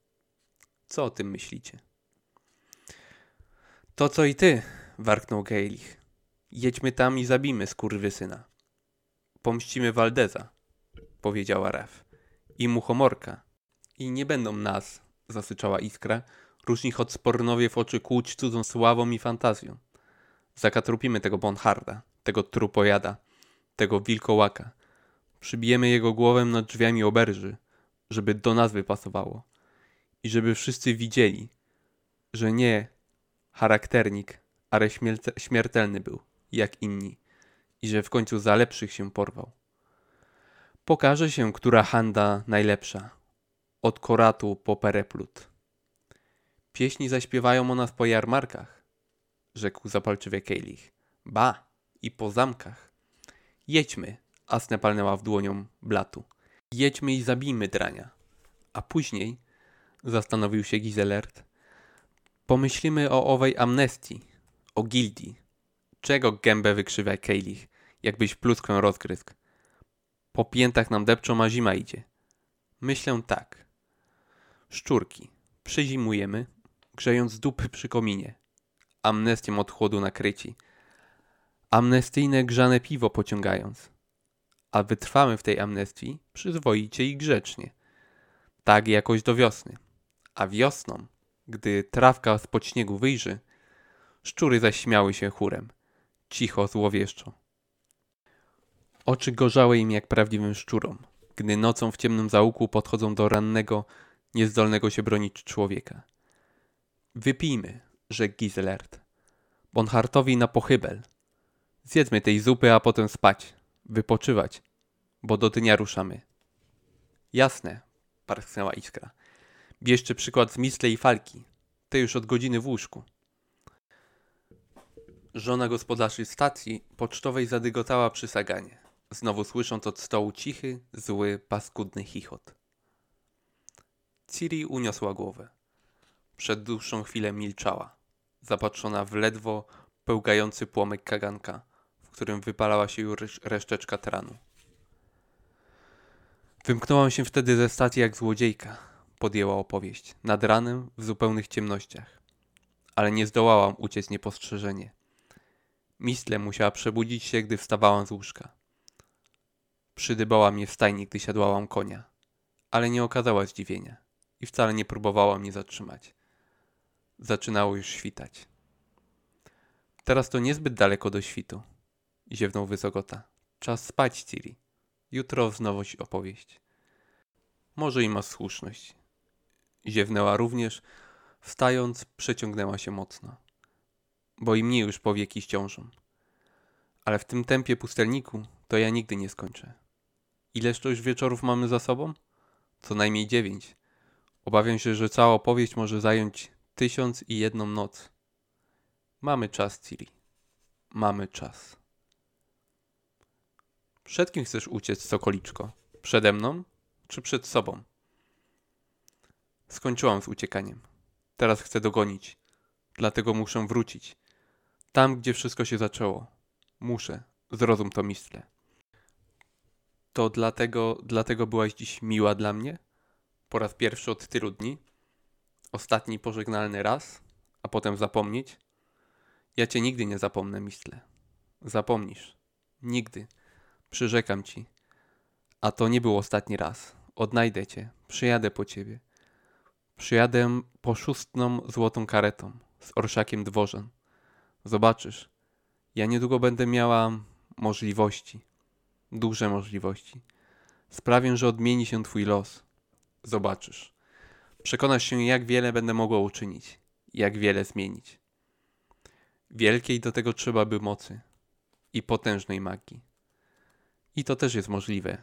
Co o tym myślicie? To co i ty, warknął Geilich. Jedźmy tam i zabijmy skurwysyna. Pomścimy Waldeza, powiedziała Ref. I muchomorka. I nie będą nas, zasyczała Iskra, różni spornowie w oczy kłuć cudzą sławą i fantazją. Zakatrupimy tego Bonharda, tego trupojada, tego wilkołaka. Przybijemy jego głowę nad drzwiami oberży, żeby do nazwy pasowało. I żeby wszyscy widzieli, że nie charakternik, ale śmiertelny był, jak inni. I że w końcu za lepszych się porwał. Pokaże się, która handa najlepsza. Od koratu po pereplut. Pieśni zaśpiewają o nas po jarmarkach, rzekł zapalczywie Kejlich. Ba, i po zamkach. Jedźmy, Asne palnęła w dłonią blatu. Jedźmy i zabijmy drania. A później, zastanowił się Gizelert, pomyślimy o owej amnestii, o gildii. Czego gębę wykrzywia Kejlich, jakbyś pluskwę rozgryzł. Po piętach nam depczą, a zima idzie. Myślę tak. Szczurki. Przyzimujemy, grzejąc dupy przy kominie. Amnestią od chłodu nakryci. Amnestyjne grzane piwo pociągając. A wytrwamy w tej amnestii przyzwoicie i grzecznie. Tak jakoś do wiosny. A wiosną, gdy trawka spod śniegu wyjrzy, szczury zaśmiały się chórem. Cicho, złowieszczo. Oczy gorzały im jak prawdziwym szczurom, gdy nocą w ciemnym zaułku podchodzą do rannego, niezdolnego się bronić człowieka. Wypijmy, rzekł Gizelert. Bonhartowi na pochybel. Zjedzmy tej zupy, a potem spać, wypoczywać, bo do dnia ruszamy. Jasne, parsknęła Iskra. Bierzcie przykład z Misle i Falki. Te już od godziny w łóżku. Żona gospodarzy stacji pocztowej zadygotała przy saganie, znowu słysząc od stołu cichy, zły, paskudny chichot. Ciri uniosła głowę. Przed dłuższą chwilę milczała, zapatrzona w ledwo pełgający płomyk kaganka, w którym wypalała się już reszteczka tranu. Wymknęłam się wtedy ze stacji jak złodziejka, podjęła opowieść, nad ranem w zupełnych ciemnościach. Ale nie zdołałam uciec niepostrzeżenie. Mistle musiała przebudzić się, gdy wstawałam z łóżka. Przydybała mnie w stajni, gdy siadłałam konia, ale nie okazała zdziwienia i wcale nie próbowała mnie zatrzymać. Zaczynało już świtać. Teraz to niezbyt daleko do świtu, ziewnął Wysokota. Czas spać, Ciri. Jutro wznowić opowieść. Może i ma słuszność. Ziewnęła również, wstając, przeciągnęła się mocno. Bo i mnie już powieki ściążą. Ale w tym tempie pustelniku to ja nigdy nie skończę. Ileż to już wieczorów mamy za sobą? Co najmniej dziewięć. Obawiam się, że cała opowieść może zająć tysiąc i jedną noc. Mamy czas, Ciri. Mamy czas. Przed kim chcesz uciec, sokoliczko? Przede mną czy przed sobą? Skończyłam z uciekaniem. Teraz chcę dogonić. Dlatego muszę wrócić. Tam, gdzie wszystko się zaczęło. Muszę. Zrozum to, mistle. To dlatego, dlatego byłaś dziś miła dla mnie? Po raz pierwszy od tylu dni? Ostatni pożegnalny raz, a potem zapomnieć? Ja cię nigdy nie zapomnę, mistle. Zapomnisz. Nigdy. Przyrzekam ci. A to nie był ostatni raz. Odnajdę cię. Przyjadę po ciebie. Przyjadę poszustną złotą karetą z orszakiem dworzan. Zobaczysz. Ja niedługo będę miała możliwości. Duże możliwości. Sprawię, że odmieni się twój los. Zobaczysz. Przekonasz się, jak wiele będę mogła uczynić. Jak wiele zmienić. Wielkiej do tego trzeba by mocy. I potężnej magii. I to też jest możliwe.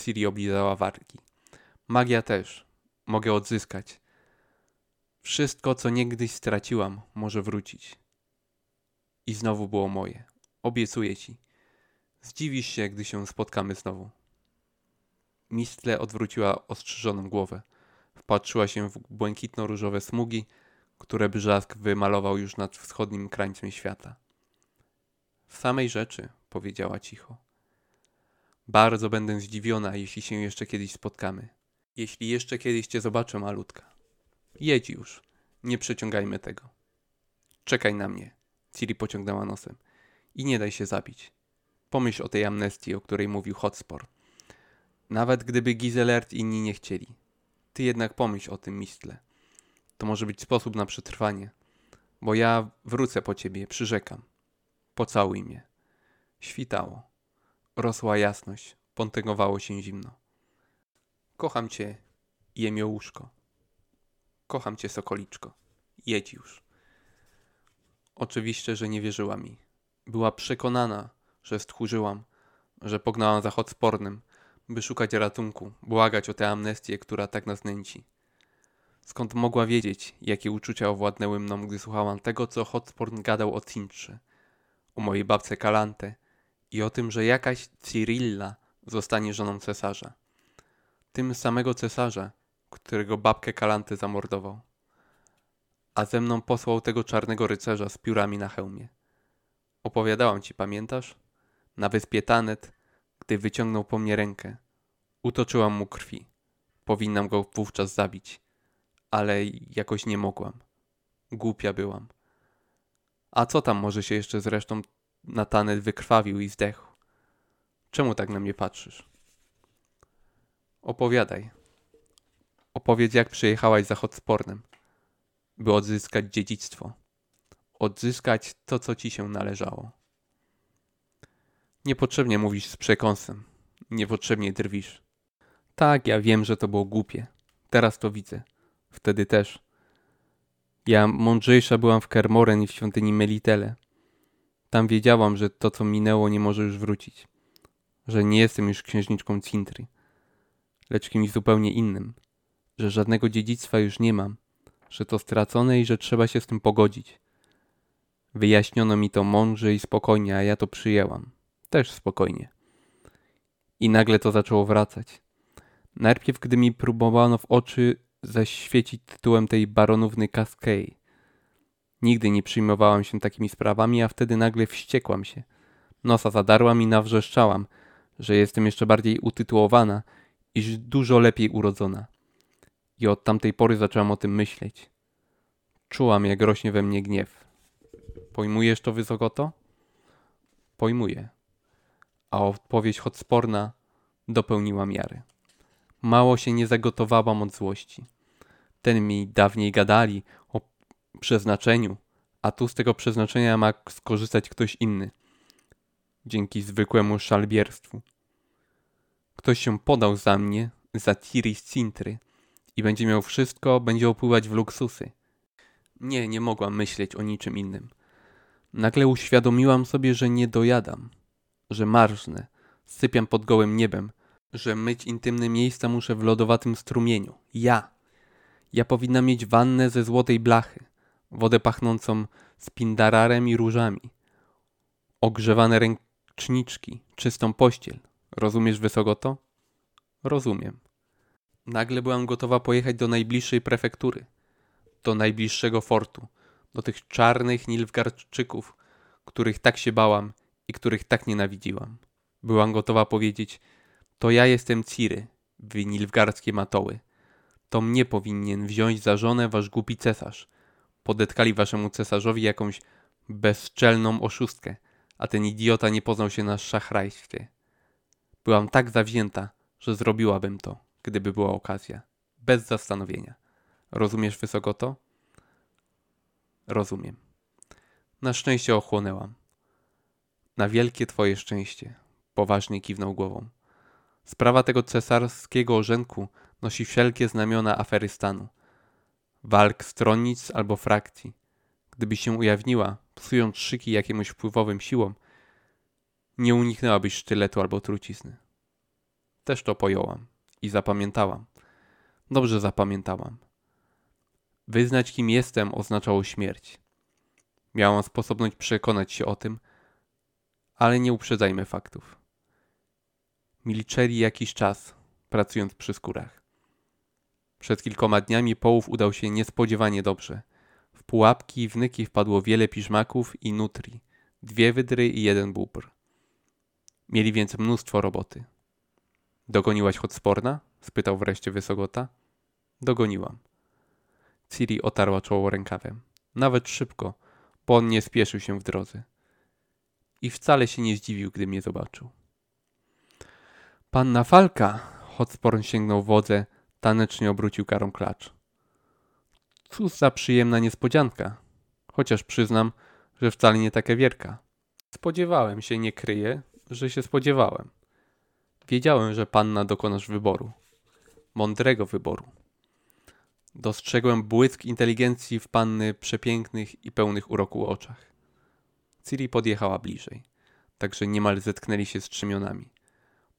Ciri oblizała wargi. Magia też. Mogę odzyskać. Wszystko, co niegdyś straciłam, może wrócić. I znowu było moje. Obiecuję ci. Zdziwisz się, gdy się spotkamy znowu. Mistle odwróciła ostrzyżoną głowę. Wpatrzyła się w błękitno-różowe smugi, które brzask wymalował już nad wschodnim krańcem świata. W samej rzeczy, powiedziała cicho. Bardzo będę zdziwiona, jeśli się jeszcze kiedyś spotkamy. Jeśli jeszcze kiedyś cię zobaczę, malutka. Jedź już. Nie przeciągajmy tego. Czekaj na mnie. Ciri pociągnęła nosem. I nie daj się zabić. Pomyśl o tej amnestii, o której mówił Hotspur. Nawet gdyby Gizelert inni nie chcieli. Ty jednak pomyśl o tym, Mistle. To może być sposób na przetrwanie. Bo ja wrócę po ciebie, przyrzekam. Pocałuj mnie. Świtało. Rosła jasność. Pątegowało się zimno. Kocham cię, jemiołuszko. Kocham cię, sokoliczko. Jedź już. Oczywiście, że nie wierzyła mi. Była przekonana, że stchórzyłam, że pognałam za spornym, by szukać ratunku, błagać o tę amnestię, która tak nas nęci. Skąd mogła wiedzieć, jakie uczucia owładnęły mną, gdy słuchałam tego, co Hotsporn gadał o Cintrze, o mojej babce Kalante i o tym, że jakaś Cyrilla zostanie żoną cesarza. Tym samego cesarza, którego babkę Kalante zamordował. A ze mną posłał tego czarnego rycerza z piórami na hełmie. Opowiadałam ci, pamiętasz? Na wyspie Tanet, gdy wyciągnął po mnie rękę. Utoczyłam mu krwi. Powinnam go wówczas zabić, ale jakoś nie mogłam. Głupia byłam. A co tam może się jeszcze zresztą na Tanet wykrwawił i zdechł? Czemu tak na mnie patrzysz? Opowiadaj. Opowiedz, jak przyjechałaś za Hotspornem, by odzyskać dziedzictwo. Odzyskać to, co ci się należało. Niepotrzebnie mówisz z przekąsem. Niepotrzebnie drwisz. Tak, ja wiem, że to było głupie. Teraz to widzę. Wtedy też. Ja mądrzejsza byłam w Kermoren i w świątyni Melitele. Tam wiedziałam, że to, co minęło, nie może już wrócić. Że nie jestem już księżniczką Cintry, lecz kimś zupełnie innym. Że żadnego dziedzictwa już nie mam. Że to stracone i że trzeba się z tym pogodzić. Wyjaśniono mi to mądrze i spokojnie, a ja to przyjęłam też spokojnie. I nagle to zaczęło wracać. Najpierw, gdy mi próbowano w oczy zaświecić tytułem tej baronówny Cascade. Nigdy nie przyjmowałam się takimi sprawami, a wtedy nagle wściekłam się. Nosa zadarłam i nawrzeszczałam, że jestem jeszcze bardziej utytułowana iż dużo lepiej urodzona. I od tamtej pory zaczęłam o tym myśleć. Czułam, jak rośnie we mnie gniew. Pojmujesz to wysokoto? Pojmuję a odpowiedź Hotsporna dopełniła miary. Mało się nie zagotowałam od złości. Ten mi dawniej gadali o przeznaczeniu, a tu z tego przeznaczenia ma skorzystać ktoś inny. Dzięki zwykłemu szalbierstwu. Ktoś się podał za mnie, za Tiri z Cintry i będzie miał wszystko, będzie opływać w luksusy. Nie, nie mogłam myśleć o niczym innym. Nagle uświadomiłam sobie, że nie dojadam że marznę, sypiam pod gołym niebem, że myć intymne miejsca muszę w lodowatym strumieniu. Ja. Ja powinna mieć wannę ze złotej blachy, wodę pachnącą spindararem i różami, ogrzewane ręczniczki, czystą pościel. Rozumiesz wysoko to? Rozumiem. Nagle byłam gotowa pojechać do najbliższej prefektury, do najbliższego fortu, do tych czarnych Nilfgaardczyków, których tak się bałam i których tak nienawidziłam. Byłam gotowa powiedzieć, to ja jestem Ciry, wy nilfgaardzkie matoły. To mnie powinien wziąć za żonę wasz głupi cesarz. Podetkali waszemu cesarzowi jakąś bezczelną oszustkę, a ten idiota nie poznał się na szachrajstwie. Byłam tak zawzięta, że zrobiłabym to, gdyby była okazja. Bez zastanowienia. Rozumiesz wysoko to? Rozumiem. Na szczęście ochłonęłam. Na wielkie twoje szczęście. Poważnie kiwnął głową. Sprawa tego cesarskiego orzenku nosi wszelkie znamiona afery stanu. Walk stronnic albo frakcji. Gdyby się ujawniła, psując szyki jakiemuś wpływowym siłom, nie uniknęłabyś sztyletu albo trucizny. Też to pojąłam i zapamiętałam. Dobrze zapamiętałam. Wyznać kim jestem oznaczało śmierć. Miałam sposobność przekonać się o tym, ale nie uprzedzajmy faktów. Milczeli jakiś czas, pracując przy skórach. Przed kilkoma dniami połów udał się niespodziewanie dobrze. W pułapki i wnyki wpadło wiele piżmaków i nutri, dwie wydry i jeden bóbr. Mieli więc mnóstwo roboty. Dogoniłaś Hotsporna? spytał wreszcie Wysogota. Dogoniłam. Ciri otarła czoło rękawem. Nawet szybko, bo on nie spieszył się w drodze. I wcale się nie zdziwił, gdy mnie zobaczył. Panna Falka! Hotsporn sięgnął wodze, tanecznie obrócił karą klacz. Cóż za przyjemna niespodzianka. Chociaż przyznam, że wcale nie taka wielka. Spodziewałem się, nie kryję, że się spodziewałem. Wiedziałem, że panna dokonasz wyboru. Mądrego wyboru. Dostrzegłem błysk inteligencji w panny przepięknych i pełnych uroku oczach. Ciri podjechała bliżej, także niemal zetknęli się strzymionami.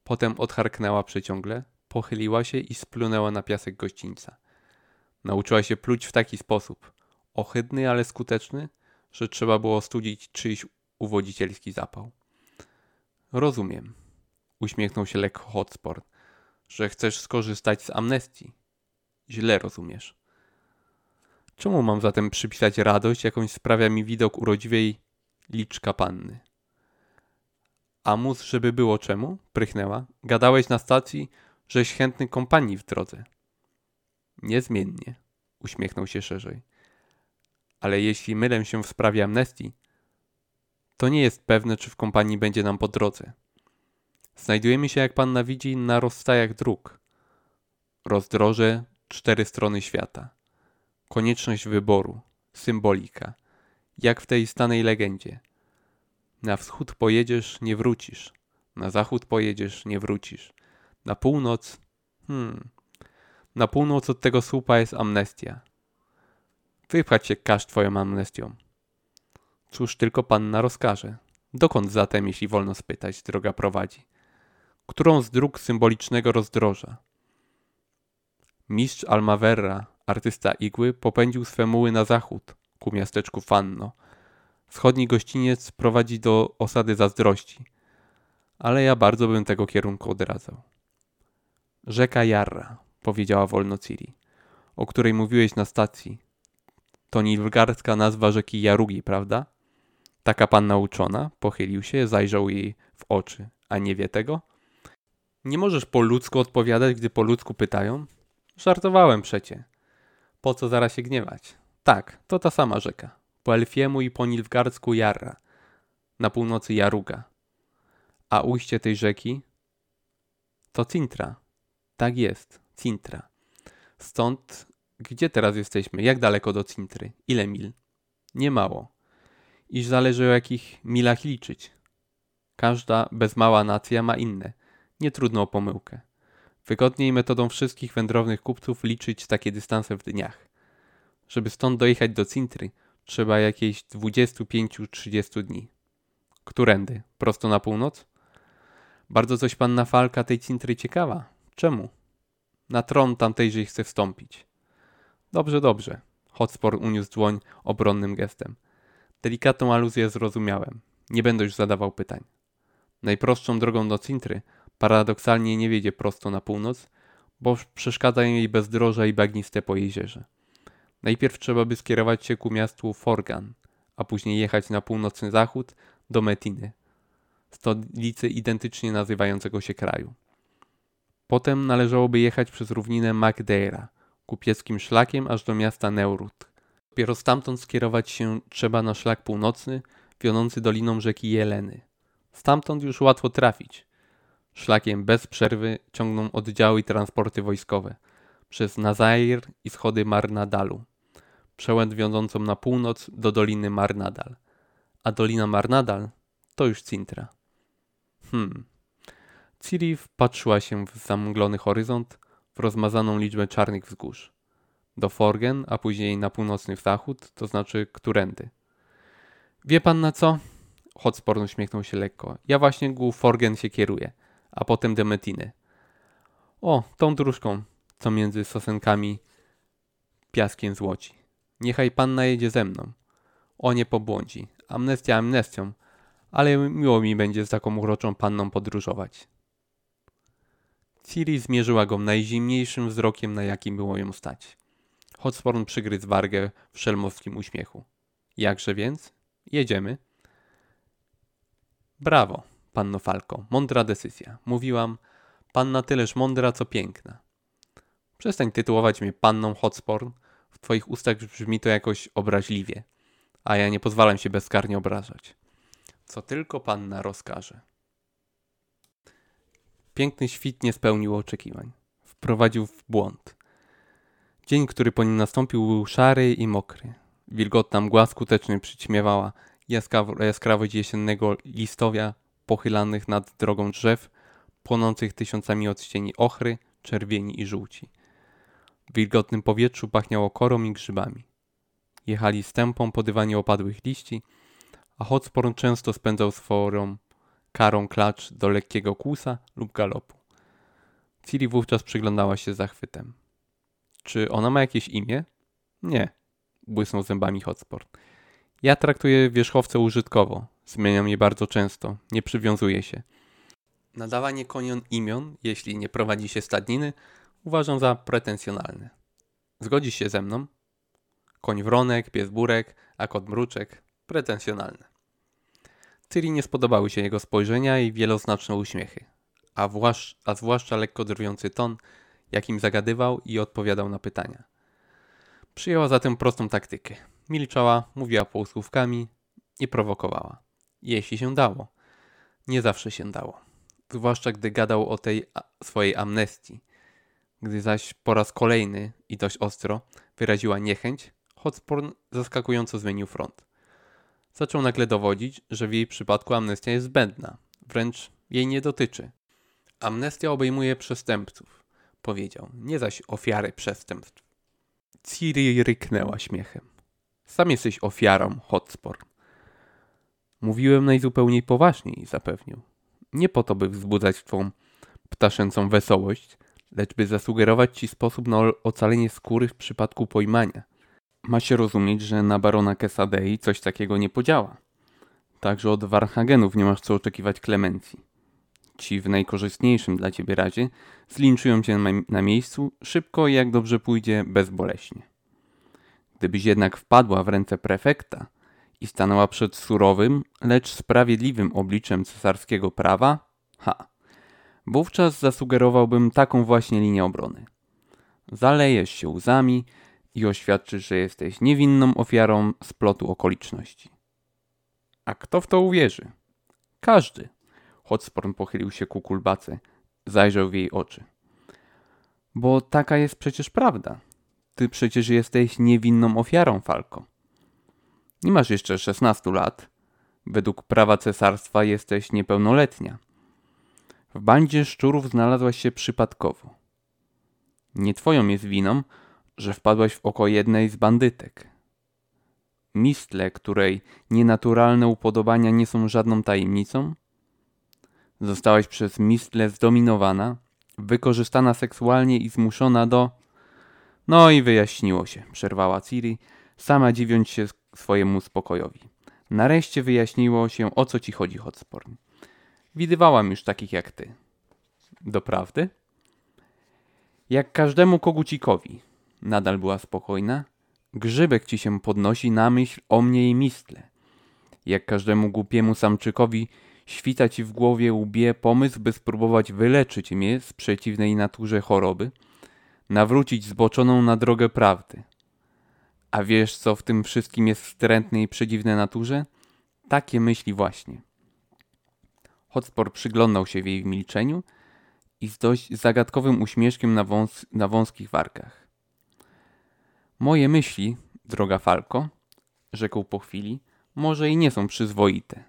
Potem odcharknęła przeciągle, pochyliła się i splunęła na piasek gościńca. Nauczyła się pluć w taki sposób, ohydny, ale skuteczny, że trzeba było studzić czyjś uwodzicielski zapał. Rozumiem, uśmiechnął się lekko Hotspur, że chcesz skorzystać z amnestii. Źle rozumiesz. Czemu mam zatem przypisać radość, jakąś sprawia mi widok urodziwej liczka panny? A mus, żeby było czemu? Prychnęła. Gadałeś na stacji, żeś chętny kompanii w drodze. Niezmiennie, uśmiechnął się szerzej. Ale jeśli mylę się w sprawie amnestii, to nie jest pewne, czy w kompanii będzie nam po drodze. Znajdujemy się, jak panna widzi, na rozstajach dróg. Rozdroże cztery strony świata. Konieczność wyboru, symbolika, jak w tej stanej legendzie. Na wschód pojedziesz, nie wrócisz. Na zachód pojedziesz, nie wrócisz. Na północ, hmm, na północ od tego słupa jest amnestia. Wypchać się każ twoją amnestią. Cóż tylko panna rozkaże. Dokąd zatem, jeśli wolno spytać, droga prowadzi? Którą z dróg symbolicznego rozdroża? Mistrz Almaverra, artysta igły, popędził swe muły na zachód, ku miasteczku Fanno. Wschodni gościniec prowadzi do osady zazdrości, ale ja bardzo bym tego kierunku odradzał. Rzeka Jarra, powiedziała wolno Ciri, o której mówiłeś na stacji. To nilfgaardzka nazwa rzeki Jarugi, prawda? Taka panna uczona, pochylił się, zajrzał jej w oczy. A nie wie tego? Nie możesz po ludzku odpowiadać, gdy po ludzku pytają? Żartowałem przecie. Po co zaraz się gniewać? Tak, to ta sama rzeka. Po elfiemu i po nilfgaardzku Jarra. Na północy Jaruga. A ujście tej rzeki to Cintra. Tak jest, Cintra. Stąd, gdzie teraz jesteśmy? Jak daleko do Cintry? Ile mil? Nie mało. Iż zależy o jakich milach liczyć. Każda bez mała nacja ma inne. Nie trudno o pomyłkę. Wygodniej metodą wszystkich wędrownych kupców liczyć takie dystanse w dniach. Żeby stąd dojechać do Cintry, trzeba jakieś 25-30 dni. Którędy? Prosto na północ? Bardzo coś panna Falka tej Cintry ciekawa. Czemu? Na tron tamtejżej chce wstąpić. Dobrze, dobrze. Hotspur uniósł dłoń obronnym gestem. Delikatną aluzję zrozumiałem. Nie będę już zadawał pytań. Najprostszą drogą do Cintry paradoksalnie nie wiedzie prosto na północ, bo przeszkadzają jej bezdroża i bagniste pojezierze. Najpierw trzeba by skierować się ku miastu Forgan, a później jechać na północny zachód do Metiny, stolicy identycznie nazywającego się kraju. Potem należałoby jechać przez równinę Magdeira, kupieckim szlakiem aż do miasta Neurut. Dopiero stamtąd skierować się trzeba na szlak północny, wionący doliną rzeki Jeleny. Stamtąd już łatwo trafić. Szlakiem bez przerwy ciągną oddziały i transporty wojskowe przez Nazair i schody Marnadalu, przełęcz wiążącą na północ do doliny Marnadal. A dolina Marnadal to już Cintra. Hmm. Ciri wpatrzyła się w zamglony horyzont, w rozmazaną liczbę czarnych wzgórz. Do Forgen, a później na północny zachód, to znaczy którędy. Wie pan na co? Hotspur uśmiechnął się lekko. Ja właśnie ku Forgen się kieruję, a potem do Metiny. O, tą dróżką, co między sosenkami piaskiem złoci. Niechaj pan najedzie ze mną. O nie pobłądzi. Amnestia amnestią, ale miło mi będzie z taką uroczą panną podróżować. Ciri zmierzyła go najzimniejszym wzrokiem, na jakim było ją stać. Hotsporn przygryzł wargę w szelmowskim uśmiechu. Jakże więc? Jedziemy. Brawo, panno Falko, mądra decyzja. Mówiłam, panna tyleż mądra, co piękna. Przestań tytułować mnie panną Hotsporn. W twoich ustach brzmi to jakoś obraźliwie, a ja nie pozwalam się bezkarnie obrażać. Co tylko panna rozkaże. Piękny świt nie spełnił oczekiwań. Wprowadził w błąd. Dzień, który po nim nastąpił, był szary i mokry. Wilgotna mgła skutecznie przyćmiewała jaskrawość jesiennego listowia pochylanych nad drogą drzew, płonących tysiącami odcieni ochry, czerwieni i żółci. W wilgotnym powietrzu pachniało korą i grzybami. Jechali stępą po dywanie opadłych liści, a Hotspur często spędzał swoją karą klacz do lekkiego kłusa lub galopu. Ciri wówczas przyglądała się zachwytem. Czy ona ma jakieś imię? Nie, błysnął zębami Hotspur. Ja traktuję wierzchowce użytkowo. Zmieniam je bardzo często. Nie przywiązuję się. Nadawanie koniom imion, jeśli nie prowadzi się stadniny, uważam za pretensjonalne. Zgodzisz się ze mną? Koń wronek, pies burek, a kot mruczek. Pretensjonalne. Ciri nie spodobały się jego spojrzenia i wieloznaczne uśmiechy, a, a zwłaszcza lekko drwiący ton, jakim zagadywał i odpowiadał na pytania. Przyjęła zatem prostą taktykę. Milczała, mówiła półsłówkami, nie prowokowała. Jeśli się dało. Nie zawsze się dało. Zwłaszcza gdy gadał o tej swojej amnestii. Gdy zaś po raz kolejny i dość ostro wyraziła niechęć, Hotspur zaskakująco zmienił front. Zaczął nagle dowodzić, że w jej przypadku amnestia jest zbędna, wręcz jej nie dotyczy. Amnestia obejmuje przestępców, powiedział, nie zaś ofiary przestępstw. Ciri ryknęła śmiechem. Sam jesteś ofiarą, Hotspur. Mówiłem najzupełniej poważniej, zapewnił. Nie po to, by wzbudzać twą ptaszęcą wesołość, lecz by zasugerować ci sposób na ocalenie skóry w przypadku pojmania. Ma się rozumieć, że na barona Kesadei coś takiego nie podziała. Także od Warhagenów nie masz co oczekiwać klemencji. Ci w najkorzystniejszym dla ciebie razie zlinczują cię na miejscu, szybko i jak dobrze pójdzie, bezboleśnie. Gdybyś jednak wpadła w ręce prefekta i stanęła przed surowym, lecz sprawiedliwym obliczem cesarskiego prawa, ha, wówczas zasugerowałbym taką właśnie linię obrony. Zalejesz się łzami i oświadczysz, że jesteś niewinną ofiarą splotu okoliczności. A kto w to uwierzy? Każdy. Hotsporn pochylił się ku kulbace, zajrzał w jej oczy. Bo taka jest przecież prawda. Ty przecież jesteś niewinną ofiarą, Falko. Nie masz jeszcze 16 lat. Według prawa cesarstwa jesteś niepełnoletnia. W bandzie szczurów znalazłaś się przypadkowo. Nie twoją jest winą, że wpadłaś w oko jednej z bandytek. Mistle, której nienaturalne upodobania nie są żadną tajemnicą? Zostałaś przez Mistle zdominowana, wykorzystana seksualnie i zmuszona do... No i wyjaśniło się, przerwała Ciri, sama dziwiąc się swojemu spokojowi. Nareszcie wyjaśniło się, o co ci chodzi, Hotsporn. Widywałam już takich jak ty. Doprawdy? Jak każdemu kogucikowi, nadal była spokojna, Grzybek ci się podnosi na myśl o mnie i mistle. Jak każdemu głupiemu samczykowi świta ci w głowie łbie pomysł, by spróbować wyleczyć mnie z przeciwnej naturze choroby, nawrócić zboczoną na drogę prawdy. A wiesz, co w tym wszystkim jest wstrętne i przedziwne naturze? Takie myśli właśnie. Hotspur przyglądał się w jej milczeniu i z dość zagadkowym uśmieszkiem na, wąs na wąskich warkach. Moje myśli, droga Falko, rzekł po chwili, może i nie są przyzwoite,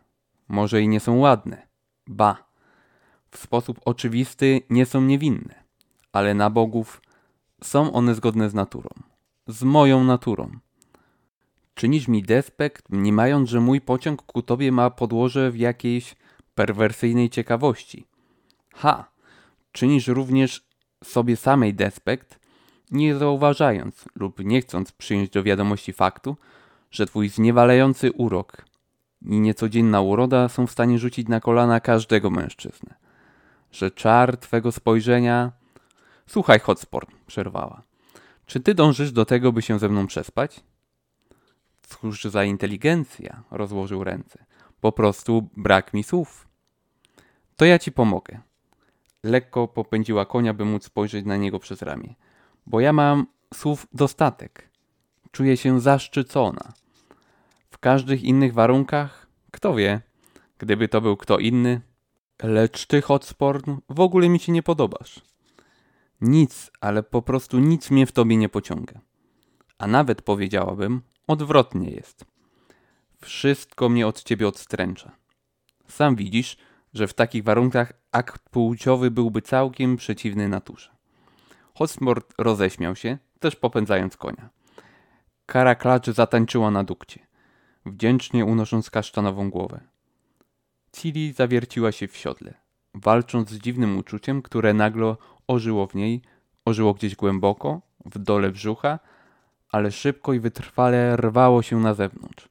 może i nie są ładne, ba, w sposób oczywisty nie są niewinne, ale na bogów są one zgodne z naturą, z moją naturą. Czynisz mi despekt, mniemając, że mój pociąg ku tobie ma podłoże w jakiejś perwersyjnej ciekawości. Ha! Czynisz również sobie samej despekt, nie zauważając lub nie chcąc przyjąć do wiadomości faktu, że twój zniewalający urok i niecodzienna uroda są w stanie rzucić na kolana każdego mężczyznę. Że czar twego spojrzenia... Słuchaj, Hotspur, przerwała. Czy ty dążysz do tego, by się ze mną przespać? Cóż za inteligencja, rozłożył ręce. Po prostu brak mi słów. To ja ci pomogę. Lekko popędziła konia, by móc spojrzeć na niego przez ramię. Bo ja mam słów dostatek. Czuję się zaszczycona. W każdych innych warunkach, kto wie, gdyby to był kto inny. Lecz ty, Hotsporn, w ogóle mi się nie podobasz. Nic, ale po prostu nic mnie w tobie nie pociąga. A nawet powiedziałabym, odwrotnie jest. Wszystko mnie od ciebie odstręcza. Sam widzisz, że w takich warunkach akt płciowy byłby całkiem przeciwny naturze. Hotspur roześmiał się, też popędzając konia. Kara klaczy zatańczyła na dukcie, wdzięcznie unosząc kasztanową głowę. Cili zawierciła się w siodle, walcząc z dziwnym uczuciem, które nagle ożyło w niej, ożyło gdzieś głęboko, w dole brzucha, ale szybko i wytrwale rwało się na zewnątrz,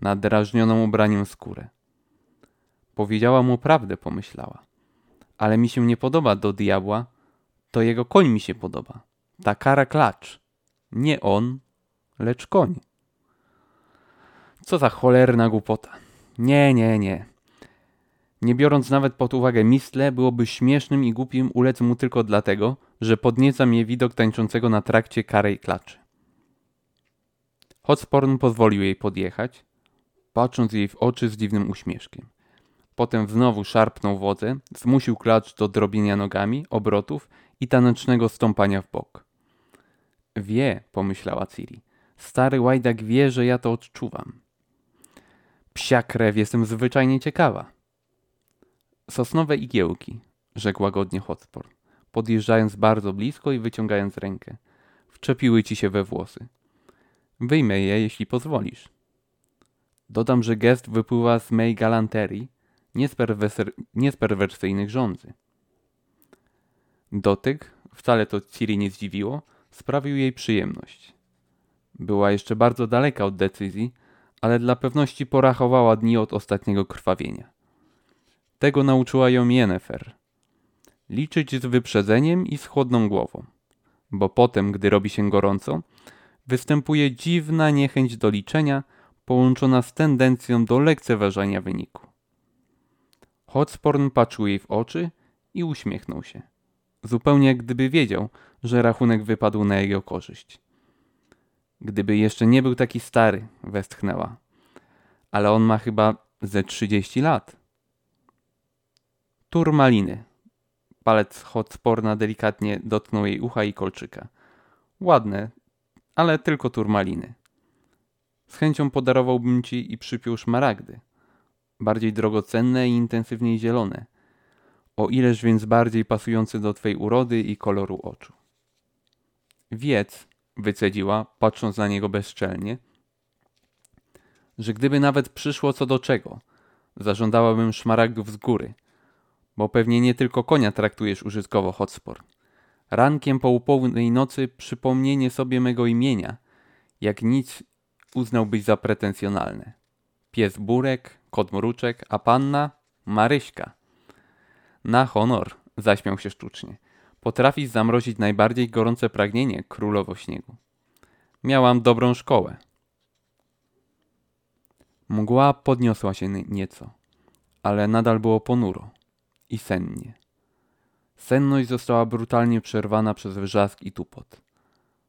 na drażnioną ubraniem skórę. Powiedziała mu prawdę, pomyślała. Ale mi się nie podoba do diabła, to jego koń mi się podoba. Ta kara klacz. Nie on, lecz koń. Co za cholerna głupota. Nie, nie, nie. Nie biorąc nawet pod uwagę mistle, byłoby śmiesznym i głupim ulec mu tylko dlatego, że podnieca mnie widok tańczącego na trakcie karej klaczy. Hotsporn pozwolił jej podjechać, patrząc jej w oczy z dziwnym uśmieszkiem. Potem znowu szarpnął wodze, zmusił klacz do drobienia nogami, obrotów i tanecznego stąpania w bok. Wie, pomyślała Ciri. Stary łajdak wie, że ja to odczuwam. Psia krew, jestem zwyczajnie ciekawa. Sosnowe igiełki, rzekł łagodnie Hotspur, podjeżdżając bardzo blisko i wyciągając rękę. Wczepiły ci się we włosy. Wyjmę je, jeśli pozwolisz. Dodam, że gest wypływa z mej galanterii, nie z, nie z perwersyjnych rządzy. Dotyk, wcale to Ciri nie zdziwiło, sprawił jej przyjemność. Była jeszcze bardzo daleka od decyzji, ale dla pewności porachowała dni od ostatniego krwawienia. Tego nauczyła ją Yennefer. Liczyć z wyprzedzeniem i z chłodną głową, bo potem, gdy robi się gorąco, występuje dziwna niechęć do liczenia połączona z tendencją do lekceważenia wyniku. Hotsporn patrzył jej w oczy i uśmiechnął się. Zupełnie jak gdyby wiedział, że rachunek wypadł na jego korzyść. Gdyby jeszcze nie był taki stary, westchnęła. Ale on ma chyba ze trzydzieści lat. Turmaliny. Palec Hotsporna delikatnie dotknął jej ucha i kolczyka. Ładne, ale tylko turmaliny. Z chęcią podarowałbym ci i przypiął szmaragdy bardziej drogocenne i intensywniej zielone, o ileż więc bardziej pasujące do twej urody i koloru oczu. Wiedz, wycedziła, patrząc na niego bezczelnie, że gdyby nawet przyszło co do czego, zażądałabym szmaragdów z góry, bo pewnie nie tylko konia traktujesz użytkowo hotspor. Rankiem po upływnej nocy przypomnienie sobie mego imienia, jak nic uznałbyś za pretensjonalne. Pies Burek, kot Mruczek, a panna Maryśka. Na honor, zaśmiał się sztucznie. Potrafisz zamrozić najbardziej gorące pragnienie, królowo śniegu. Miałam dobrą szkołę. Mgła podniosła się nieco, ale nadal było ponuro i sennie. Senność została brutalnie przerwana przez wrzask i tupot.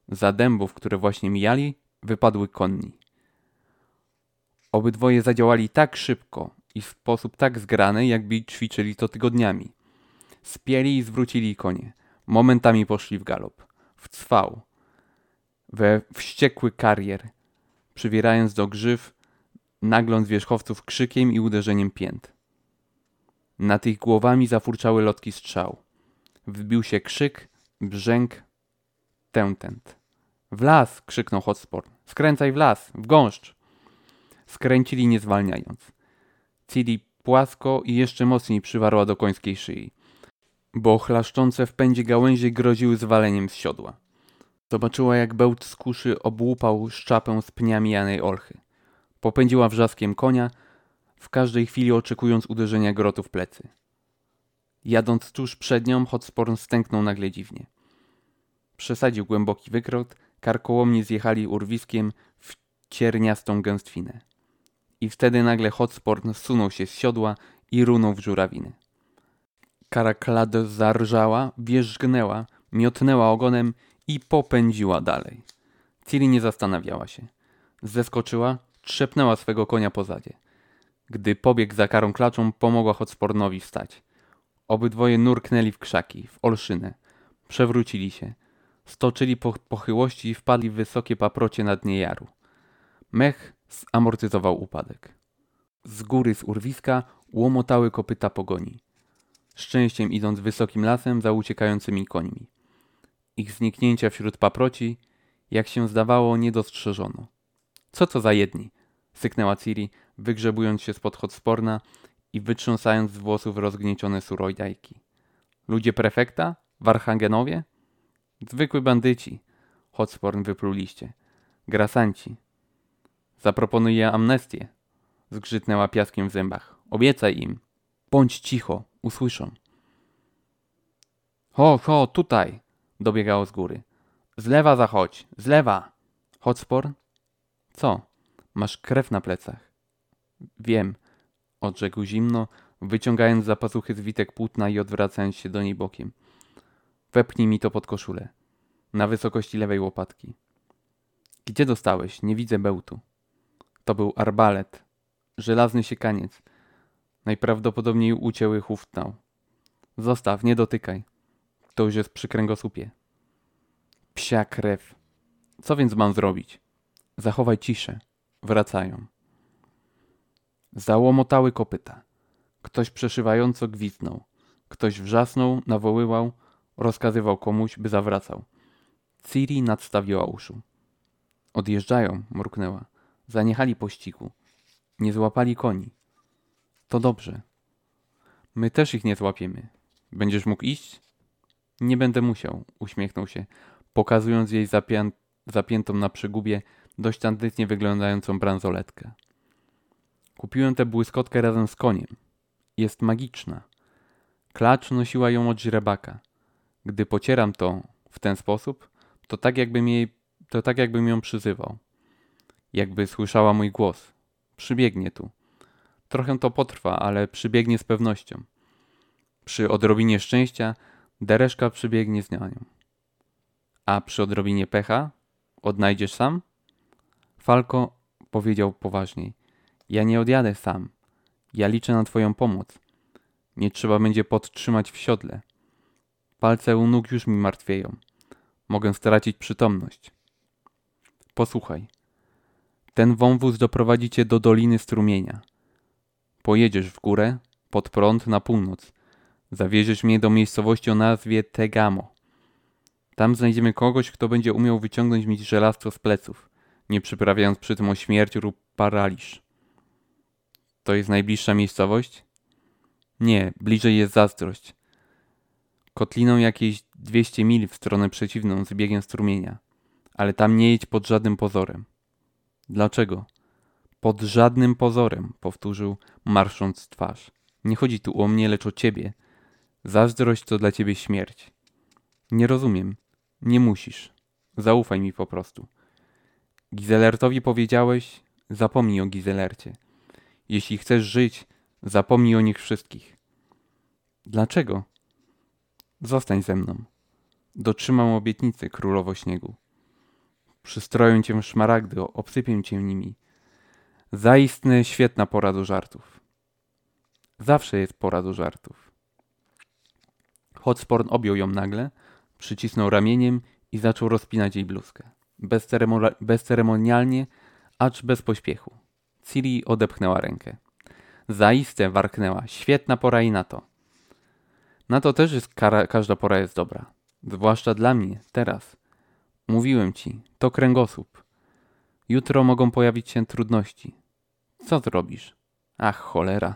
Za dębów, które właśnie mijali, wypadły konni. Obydwoje zadziałali tak szybko i w sposób tak zgrany, jakby ćwiczyli to tygodniami. Spieli i zwrócili konie. Momentami poszli w galop, w cwał, we wściekły karier, przywierając do grzyw nagląc wierzchowców krzykiem i uderzeniem pięt. Nad ich głowami zafurczały lotki strzał. Wbił się krzyk, brzęk, tętent. W las! krzyknął Hotspur. Skręcaj w las, w gąszcz! Skręcili nie zwalniając. Cili płasko i jeszcze mocniej przywarła do końskiej szyi, bo chlaszczące w pędzie gałęzie groziły zwaleniem z siodła. Zobaczyła, jak bełt z kuszy obłupał szczapę z pniami Janej Olchy. Popędziła wrzaskiem konia, w każdej chwili oczekując uderzenia grotu w plecy. Jadąc tuż przed nią, Hotsporn stęknął nagle dziwnie. Przesadził głęboki wykrot, karkołomni zjechali urwiskiem w cierniastą gęstwinę. I wtedy nagle Hotsporn zsunął się z siodła i runął w żurawiny. Karaklad zarżała, wierzgnęła, miotnęła ogonem i popędziła dalej. Ciri nie zastanawiała się. Zeskoczyła, trzepnęła swego konia po zadzie. Gdy pobiegł za karą klaczą, pomogła Hotspornowi wstać. Obydwoje nurknęli w krzaki, w olszynę. Przewrócili się. Stoczyli po pochyłości i wpadli w wysokie paprocie na dnie jaru. Mech zamortyzował upadek. Z góry z urwiska łomotały kopyta pogoni. Szczęściem idąc wysokim lasem za uciekającymi końmi. Ich zniknięcia wśród paproci, jak się zdawało, nie dostrzeżono. Co to za jedni? Syknęła Ciri, wygrzebując się spod Hotsporna i wytrząsając z włosów rozgniecione surojdajki. Ludzie prefekta? Warhangenowie? Zwykły bandyci. Hotsporn wypluliście. Grasanci. Zaproponuję amnestię. Zgrzytnęła piaskiem w zębach. Obiecaj im. Bądź cicho, usłyszą. Ho, ho, tutaj! Dobiegało z góry. Z lewa zachodź, z lewa! Hotsporn co? Masz krew na plecach. Wiem, odrzekł zimno, wyciągając za pazuchy zwitek płótna i odwracając się do niej bokiem. Wepnij mi to pod koszulę. Na wysokości lewej łopatki. Gdzie dostałeś? Nie widzę bełtu. To był arbalet. Żelazny siekaniec. Najprawdopodobniej ucięły huftnał. Zostaw, nie dotykaj. To już jest przy kręgosłupie. Psia krew. Co więc mam zrobić? Zachowaj ciszę. Wracają. Załomotały kopyta. Ktoś przeszywająco gwizdnął. Ktoś wrzasnął, nawoływał, rozkazywał komuś, by zawracał. Ciri nadstawiła uszu. Odjeżdżają, mruknęła. Zaniechali pościgu. Nie złapali koni. To dobrze. My też ich nie złapiemy. Będziesz mógł iść? Nie będę musiał, uśmiechnął się, pokazując jej zapię zapiętą na przygubie dość tandycznie wyglądającą bransoletkę. Kupiłem tę błyskotkę razem z koniem. Jest magiczna. Klacz nosiła ją od źrebaka. Gdy pocieram to w ten sposób, to tak jakbym jej, to tak jakbym ją przyzywał. Jakby słyszała mój głos. Przybiegnie tu. Trochę to potrwa, ale przybiegnie z pewnością. Przy odrobinie szczęścia dereszka przybiegnie z nią. A przy odrobinie pecha odnajdziesz sam? Falko powiedział poważniej. Ja nie odjadę sam. Ja liczę na twoją pomoc. Nie trzeba będzie podtrzymać w siodle. Palce u nóg już mi martwieją. Mogę stracić przytomność. Posłuchaj. Ten wąwóz doprowadzi cię do Doliny Strumienia. Pojedziesz w górę, pod prąd na północ. Zawieziesz mnie do miejscowości o nazwie Tegamo. Tam znajdziemy kogoś, kto będzie umiał wyciągnąć mi żelastwo z pleców nie przyprawiając przy tym o śmierć lub paraliż. To jest najbliższa miejscowość? Nie, bliżej jest zazdrość. Kotliną jakieś 200 mil w stronę przeciwną z biegiem strumienia, ale tam nie jedź pod żadnym pozorem. Dlaczego? Pod żadnym pozorem, powtórzył, marsząc twarz. Nie chodzi tu o mnie, lecz o ciebie. Zazdrość to dla ciebie śmierć. Nie rozumiem. Nie musisz. Zaufaj mi po prostu. Gizelertowi powiedziałeś, zapomnij o Gizelercie. Jeśli chcesz żyć, zapomnij o nich wszystkich. Dlaczego? Zostań ze mną. Dotrzymam obietnicy, królowo śniegu. Przystroję cię w szmaragdy, obsypię cię nimi. Zaistny świetna pora do żartów. Zawsze jest pora do żartów. Hotsporn objął ją nagle, przycisnął ramieniem i zaczął rozpinać jej bluzkę. bezceremonialnie, acz bez pośpiechu. Ciri odepchnęła rękę. Zaiste warknęła. Świetna pora i na to. Na to też jest kara, każda pora jest dobra. Zwłaszcza dla mnie, teraz. Mówiłem ci, to kręgosłup. Jutro mogą pojawić się trudności. Co zrobisz? Ach, cholera.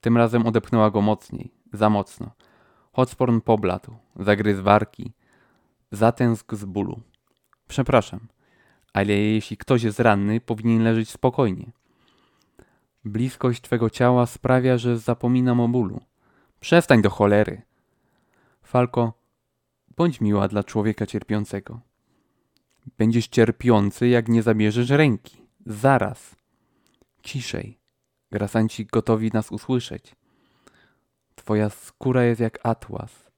Tym razem odepchnęła go mocniej, za mocno. Hotsporn pobladł, zagryzł warki, zatęskł z bólu. Przepraszam, ale jeśli ktoś jest ranny, powinien leżeć spokojnie. Bliskość twego ciała sprawia, że zapominam o bólu. Przestań do cholery. Falko, bądź miła dla człowieka cierpiącego. Będziesz cierpiący, jak nie zabierzesz ręki. Zaraz. Ciszej. Grasanci gotowi nas usłyszeć. Twoja skóra jest jak atłas.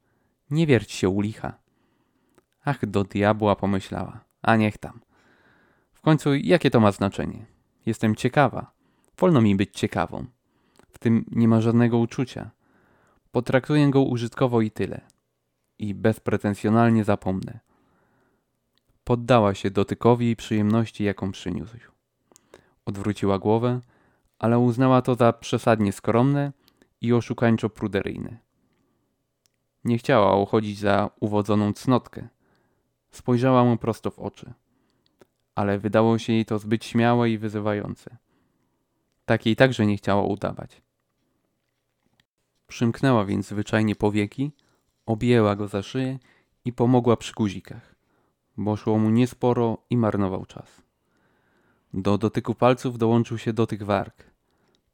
Nie wierć się u licha. Ach, do diabła pomyślała. A niech tam. W końcu, jakie to ma znaczenie? Jestem ciekawa. Wolno mi być ciekawą. W tym nie ma żadnego uczucia. Potraktuję go użytkowo i tyle. I bezpretensjonalnie zapomnę. Poddała się dotykowi i przyjemności, jaką przyniósł. Odwróciła głowę, ale uznała to za przesadnie skromne i oszukańczo pruderyjne. Nie chciała uchodzić za uwodzoną cnotkę. Spojrzała mu prosto w oczy. Ale wydało się jej to zbyt śmiałe i wyzywające. Takiej także nie chciała udawać. Przymknęła więc zwyczajnie powieki, objęła go za szyję i pomogła przy guzikach, bo szło mu niesporo i marnował czas. Do dotyku palców dołączył się dotyk warg.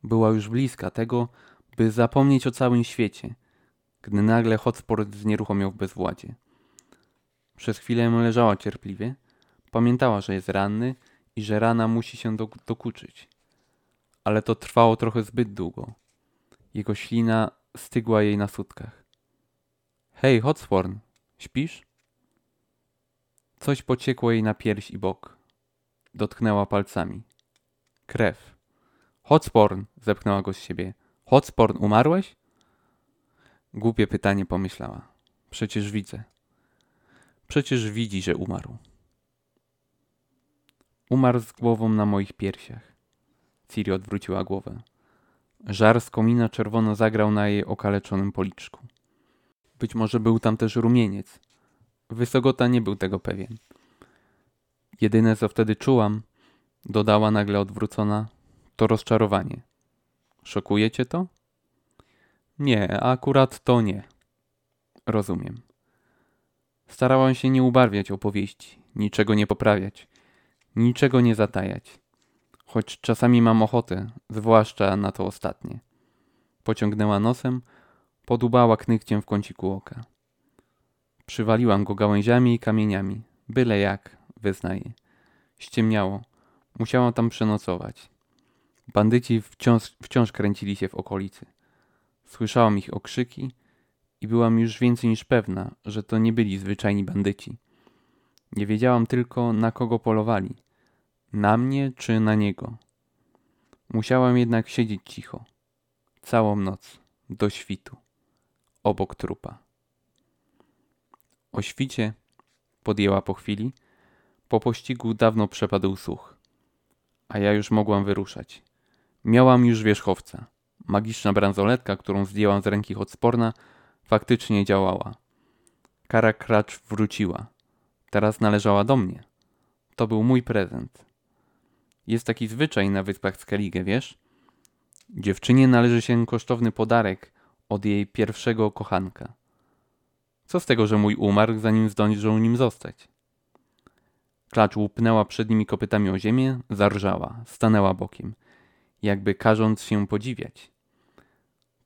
Była już bliska tego, by zapomnieć o całym świecie, gdy nagle Hotspur znieruchomiał w bezwładzie. Przez chwilę leżała cierpliwie, pamiętała, że jest ranny i że rana musi się dokuczyć. Ale to trwało trochę zbyt długo. Jego ślina stygła jej na sutkach. Hej, Hotsporn, śpisz? Coś pociekło jej na pierś i bok. Dotknęła palcami. Krew. Hotsporn, zepchnęła go z siebie. Hotsporn, umarłeś? Głupie pytanie pomyślała. Przecież widzę. Przecież widzi, że umarł. Umarł z głową na moich piersiach. Ciri odwróciła głowę. Żar z komina czerwono zagrał na jej okaleczonym policzku. Być może był tam też rumieniec. Wysogota nie był tego pewien. Jedyne co wtedy czułam, dodała nagle odwrócona, to rozczarowanie. Szokuje cię to? Nie, akurat to nie. Rozumiem. Starałam się nie ubarwiać opowieści, niczego nie poprawiać, niczego nie zatajać. Choć czasami mam ochotę, zwłaszcza na to ostatnie. Pociągnęła nosem, podubała knykciem w kąciku oka. Przywaliłam go gałęziami i kamieniami, byle jak, wyznaję. Ściemniało. Musiałam tam przenocować. Bandyci wciąż, wciąż kręcili się w okolicy. Słyszałam ich okrzyki i byłam już więcej niż pewna, że to nie byli zwyczajni bandyci. Nie wiedziałam tylko, na kogo polowali. Na mnie czy na niego. Musiałam jednak siedzieć cicho. Całą noc, do świtu, obok trupa. O świcie, podjęła po chwili, po pościgu dawno przepadł słuch, a ja już mogłam wyruszać. Miałam już wierzchowca. Magiczna bransoletka, którą zdjęłam z ręki odsporna, faktycznie działała. Kara Kracz wróciła. Teraz należała do mnie. To był mój prezent. Jest taki zwyczaj na wyspach Skellige, wiesz? Dziewczynie należy się kosztowny podarek od jej pierwszego kochanka. Co z tego, że mój umarł, zanim zdążył nim zostać? Klacz łupnęła przed nimi kopytami o ziemię, zarżała, stanęła bokiem, jakby każąc się podziwiać.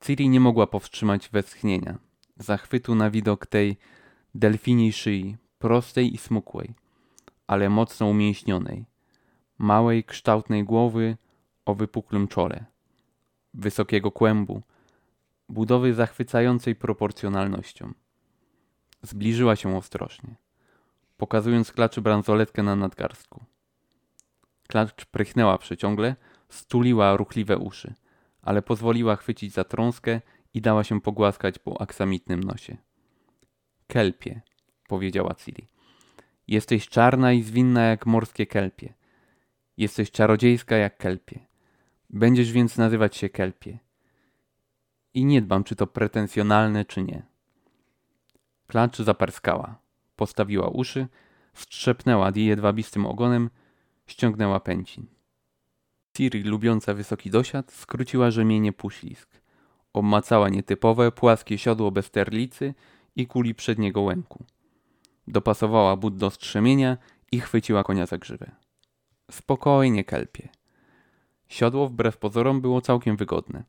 Ciri nie mogła powstrzymać westchnienia, zachwytu na widok tej delfiniej szyi, prostej i smukłej, ale mocno umięśnionej, małej, kształtnej głowy o wypuklym czole, wysokiego kłębu, budowy zachwycającej proporcjonalnością. Zbliżyła się ostrożnie, pokazując klaczy bransoletkę na nadgarstku. Klacz prychnęła przeciągle, stuliła ruchliwe uszy, ale pozwoliła chwycić za trąskę i dała się pogłaskać po aksamitnym nosie. Kelpie, powiedziała Ciri. Jesteś czarna i zwinna jak morskie kelpie. Jesteś czarodziejska jak kelpie. Będziesz więc nazywać się kelpie. I nie dbam, czy to pretensjonalne, czy nie. Klacz zaperskała. Postawiła uszy, strzepnęła Di jedwabistym ogonem, ściągnęła pęcin. Ciri, lubiąca wysoki dosiad, skróciła rzemienie puślisk. Obmacała nietypowe, płaskie siodło bez terlicy i kuli przedniego łęku. Dopasowała but do strzemienia i chwyciła konia za grzywę. Spokojnie, kelpie. Siodło wbrew pozorom było całkiem wygodne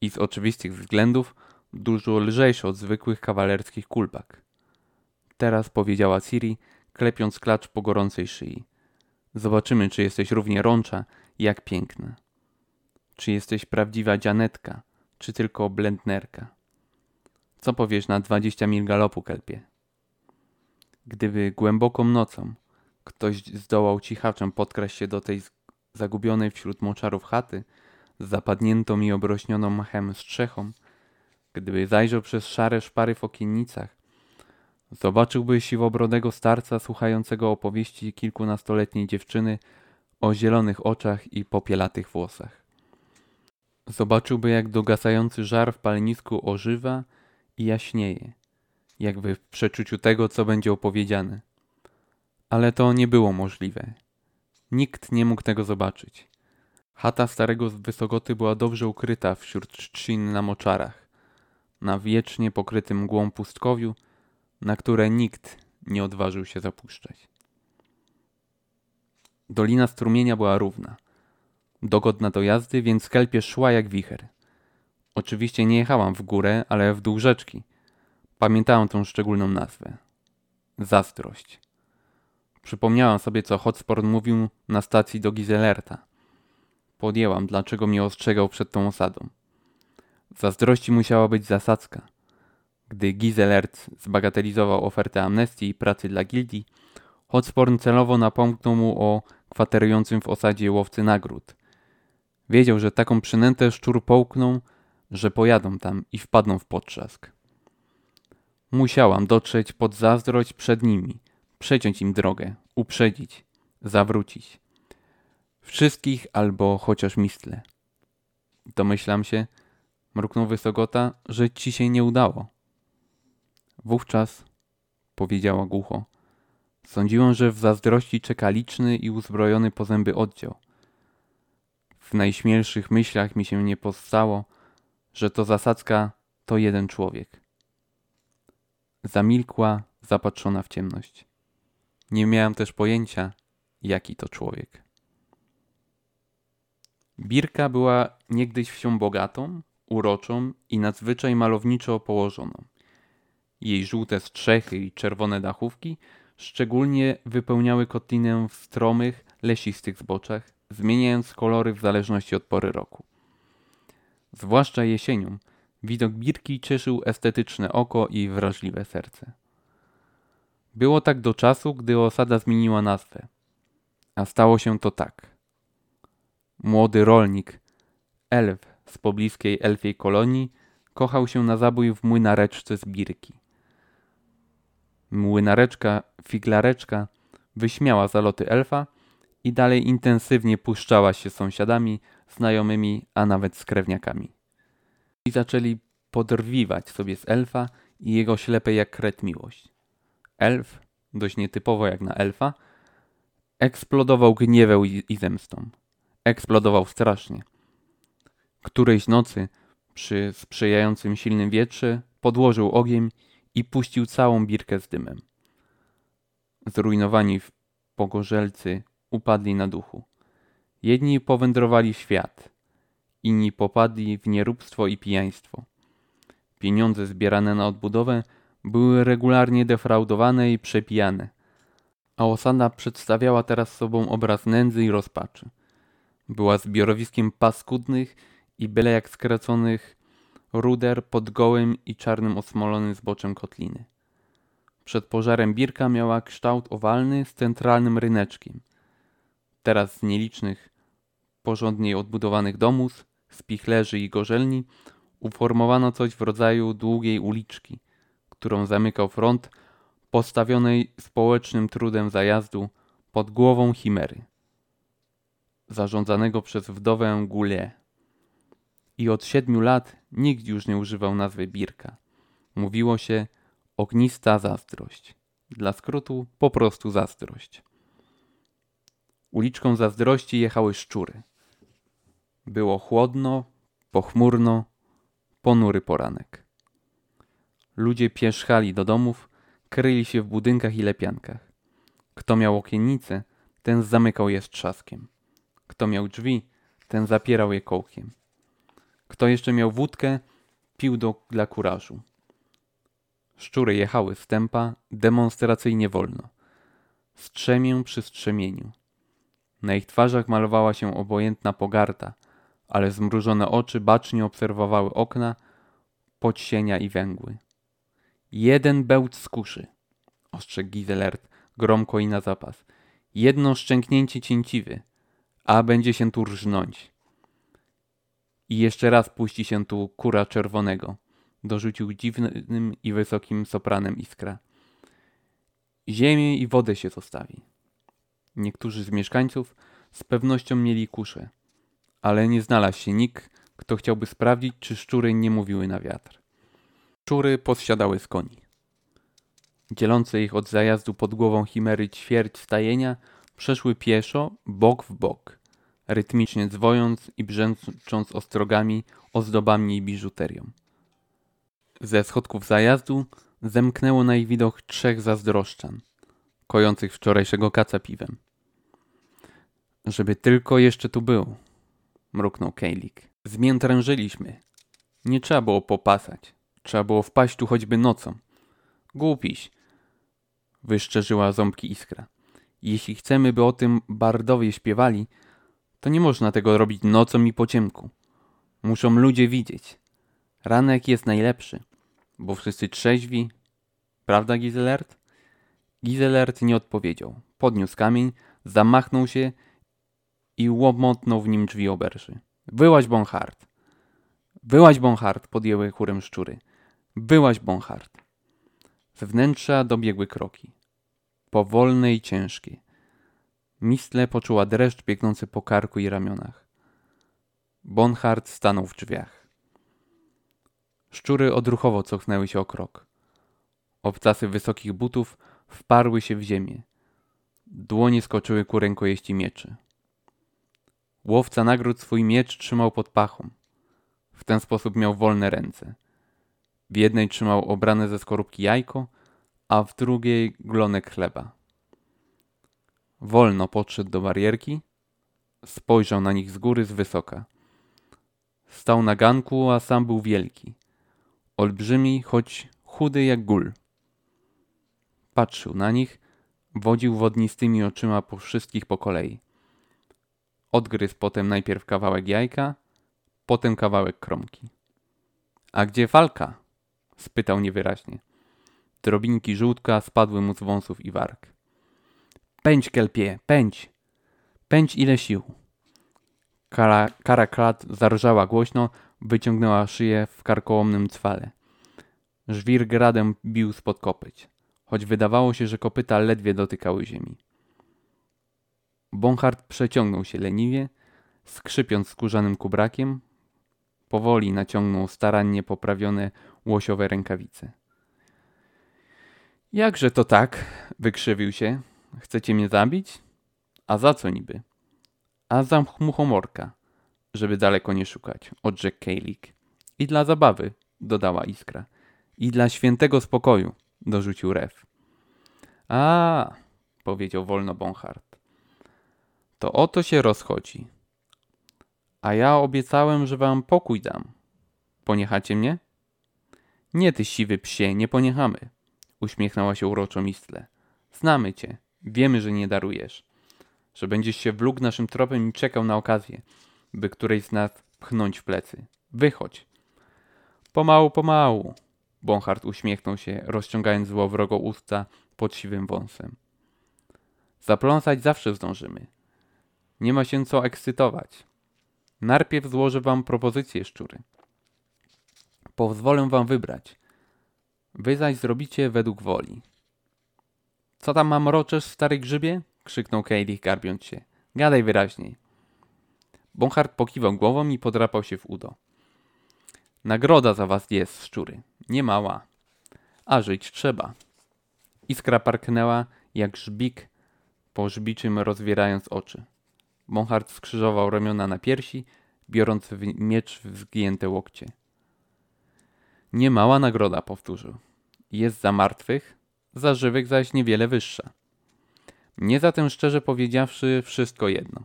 i z oczywistych względów dużo lżejsze od zwykłych kawalerskich kulbak. Teraz powiedziała Ciri, klepiąc klacz po gorącej szyi. Zobaczymy, czy jesteś równie rącza, jak piękna. Czy jesteś prawdziwa dzianetka, czy tylko blendnerka? Co powiesz na dwadzieścia mil galopu, kelpie? Gdyby głęboką nocą ktoś zdołał cichaczem podkraść się do tej zagubionej wśród moczarów chaty, z zapadniętą i obrośnioną machem strzechą, gdyby zajrzał przez szare szpary w okiennicach, zobaczyłby siwobrodego starca słuchającego opowieści kilkunastoletniej dziewczyny o zielonych oczach i popielatych włosach. Zobaczyłby, jak dogasający żar w palnisku ożywa i jaśnieje, jakby w przeczuciu tego, co będzie opowiedziane. Ale to nie było możliwe. Nikt nie mógł tego zobaczyć. Chata starego Wysogoty była dobrze ukryta wśród trzcin na moczarach, na wiecznie pokrytym mgłą pustkowiu, na które nikt nie odważył się zapuszczać. Dolina strumienia była równa, dogodna do jazdy, więc kelpie szła jak wicher. Oczywiście nie jechałam w górę, ale w dół rzeczki. Pamiętałam tą szczególną nazwę. Zazdrość. Przypomniałam sobie, co Hotspur mówił na stacji do Gizelerta. Podjęłam, dlaczego mnie ostrzegał przed tą osadą. Zazdrości musiała być zasadzka. Gdy Gizelert zbagatelizował ofertę amnestii i pracy dla gildii, Hotsporn celowo napomknął mu o kwaterującym w osadzie łowcy nagród. Wiedział, że taką przynętę szczur połkną, że pojadą tam i wpadną w potrzask. Musiałam dotrzeć pod zazdrość przed nimi, przeciąć im drogę, uprzedzić, zawrócić. Wszystkich albo chociaż mistle. Domyślam się, mruknął Wysogota, że ci się nie udało. Wówczas, powiedziała głucho, sądziłem, że w zazdrości czeka liczny i uzbrojony po zęby oddział. W najśmielszych myślach mi się nie powstało, że to zasadzka to jeden człowiek. Zamilkła, zapatrzona w ciemność. Nie miałam też pojęcia, jaki to człowiek. Birka była niegdyś wsią bogatą, uroczą i nadzwyczaj malowniczo położoną. Jej żółte strzechy i czerwone dachówki szczególnie wypełniały kotlinę w stromych, lesistych zboczach, zmieniając kolory w zależności od pory roku. Zwłaszcza jesienią widok Birki cieszył estetyczne oko i wrażliwe serce. Było tak do czasu, gdy osada zmieniła nazwę. A stało się to tak. Młody rolnik, elf z pobliskiej elfiej kolonii, kochał się na zabój w młynareczce z Birki. Młynareczka, figlareczka, wyśmiała zaloty elfa i dalej intensywnie puszczała się z sąsiadami, znajomymi, a nawet z krewniakami. I zaczęli podrwiwać sobie z elfa i jego ślepej jak kret miłość. Elf, dość nietypowo jak na elfa, eksplodował gniewem i zemstą. Eksplodował strasznie. Którejś nocy, przy sprzyjającym silnym wietrze, podłożył ogień i puścił całą birkę z dymem. Zrujnowani w pogorzelcy upadli na duchu. Jedni powędrowali świat, inni popadli w nieróbstwo i pijaństwo. Pieniądze zbierane na odbudowę były regularnie defraudowane i przepijane, a osada przedstawiała teraz sobą obraz nędzy i rozpaczy. Była zbiorowiskiem paskudnych i byle jak skraconych ruder pod gołym i czarnym osmolonym zboczem kotliny. Przed pożarem birka miała kształt owalny z centralnym ryneczkiem. Teraz z nielicznych, porządnie odbudowanych domów, spichlerzy i gorzelni uformowano coś w rodzaju długiej uliczki, którą zamykał front postawionej społecznym trudem zajazdu pod głową chimery, zarządzanego przez wdowę Goulet. I od siedmiu lat nikt już nie używał nazwy Birka. Mówiło się ognista zazdrość. Dla skrótu po prostu zazdrość. Uliczką zazdrości jechały szczury. Było chłodno, pochmurno, ponury poranek. Ludzie pierzchali do domów, kryli się w budynkach i lepiankach. Kto miał okiennice, ten zamykał je z trzaskiem. Kto miał drzwi, ten zapierał je kołkiem. Kto jeszcze miał wódkę, pił do, dla kurażu. Szczury jechały z tempa demonstracyjnie wolno. Strzemię przy strzemieniu. Na ich twarzach malowała się obojętna pogarda, ale zmrużone oczy bacznie obserwowały okna, podsienia i węgły. Jeden bełt z kuszy, ostrzegł Gizelert gromko i na zapas. Jedno szczęknięcie cięciwy, a będzie się tu rżnąć. I jeszcze raz puści się tu kura czerwonego, dorzucił dziwnym i wysokim sopranem iskra. Ziemię i wodę się zostawi. Niektórzy z mieszkańców z pewnością mieli kusze, ale nie znalazł się nikt, kto chciałby sprawdzić, czy szczury nie mówiły na wiatr. Szczury posiadały z koni. Dzielące ich od zajazdu pod głową chimery ćwierć stajenia przeszły pieszo, bok w bok, rytmicznie dzwojąc i brzęcząc ostrogami, ozdobami i biżuterią. Ze schodków zajazdu zemknęło na ich widok trzech zazdroszczan, kojących wczorajszego kaca piwem. Żeby tylko jeszcze tu był, mruknął Kejlik. Zmiętrężyliśmy. Nie trzeba było popasać. Trzeba było wpaść tu choćby nocą. Głupiś, wyszczerzyła ząbki iskra. Jeśli chcemy, by o tym bardowie śpiewali, to nie można tego robić nocą i po ciemku. Muszą ludzie widzieć. Ranek jest najlepszy, bo wszyscy trzeźwi. Prawda, Gizelert? Gizelert nie odpowiedział. Podniósł kamień, zamachnął się i łomotnął w nim drzwi oberży. Wyłaź Bonhart. Wyłaź Bonhart, podjęły chórem szczury. Wyłaź Bonhart. Z wnętrza dobiegły kroki. Powolne i ciężkie. Mistle poczuła dreszcz biegnący po karku i ramionach. Bonhart stanął w drzwiach. Szczury odruchowo cofnęły się o krok. Obcasy wysokich butów wparły się w ziemię. Dłonie skoczyły ku rękojeści mieczy. Łowca nagród swój miecz trzymał pod pachą. W ten sposób miał wolne ręce. W jednej trzymał obrane ze skorupki jajko, a w drugiej glonek chleba. Wolno podszedł do barierki, spojrzał na nich z góry z wysoka. Stał na ganku, a sam był wielki. Olbrzymi, choć chudy jak gól. Patrzył na nich, wodził wodnistymi oczyma po wszystkich po kolei. Odgryzł potem najpierw kawałek jajka, potem kawałek kromki. A gdzie falka? Spytał niewyraźnie. Drobinki żółtka spadły mu z wąsów i warg. Pędź, kelpie, pędź! Pędź ile sił! Kara, kara klat zarżała głośno, wyciągnęła szyję w karkołomnym cwale. Żwir gradem bił spod kopyć, choć wydawało się, że kopyta ledwie dotykały ziemi. Bonhart przeciągnął się leniwie, skrzypiąc skórzanym kubrakiem. Powoli naciągnął starannie poprawione łosiowe rękawice. Jakże to tak? wykrzywił się. Chcecie mnie zabić? A za co niby? A za muchomorka, żeby daleko nie szukać, odrzekł Kejlik. I dla zabawy, dodała Iskra. I dla świętego spokoju, dorzucił Ref. A, powiedział wolno Bonhart. To oto się rozchodzi. A ja obiecałem, że wam pokój dam. Poniechacie mnie? Nie ty siwy psie, nie poniechamy. Uśmiechnęła się uroczo Mistle. Znamy cię. Wiemy, że nie darujesz. Że będziesz się wlókł naszym tropem i czekał na okazję, by którejś z nas pchnąć w plecy. Wychodź. Pomału, pomału. Bonhart uśmiechnął się, rozciągając złowrogo usta pod siwym wąsem. Zapląsać zawsze zdążymy. Nie ma się co ekscytować. Najpierw złożę wam propozycję, szczury. Pozwolę wam wybrać. Wy zaś zrobicie według woli. Co tam mam roczesz, stary grzybie? krzyknął Kejlich, garbiąc się. Gadaj wyraźniej. Bonhart pokiwał głową i podrapał się w udo. Nagroda za was jest, szczury. Nie mała. A żyć trzeba. Iskra parknęła jak żbik po żbiczym rozwierając oczy. Bonhart skrzyżował ramiona na piersi, biorąc w miecz w zgięte łokcie. Niemała nagroda, powtórzył. Jest za martwych, za żywych zaś niewiele wyższa. Nie zatem szczerze powiedziawszy wszystko jedno.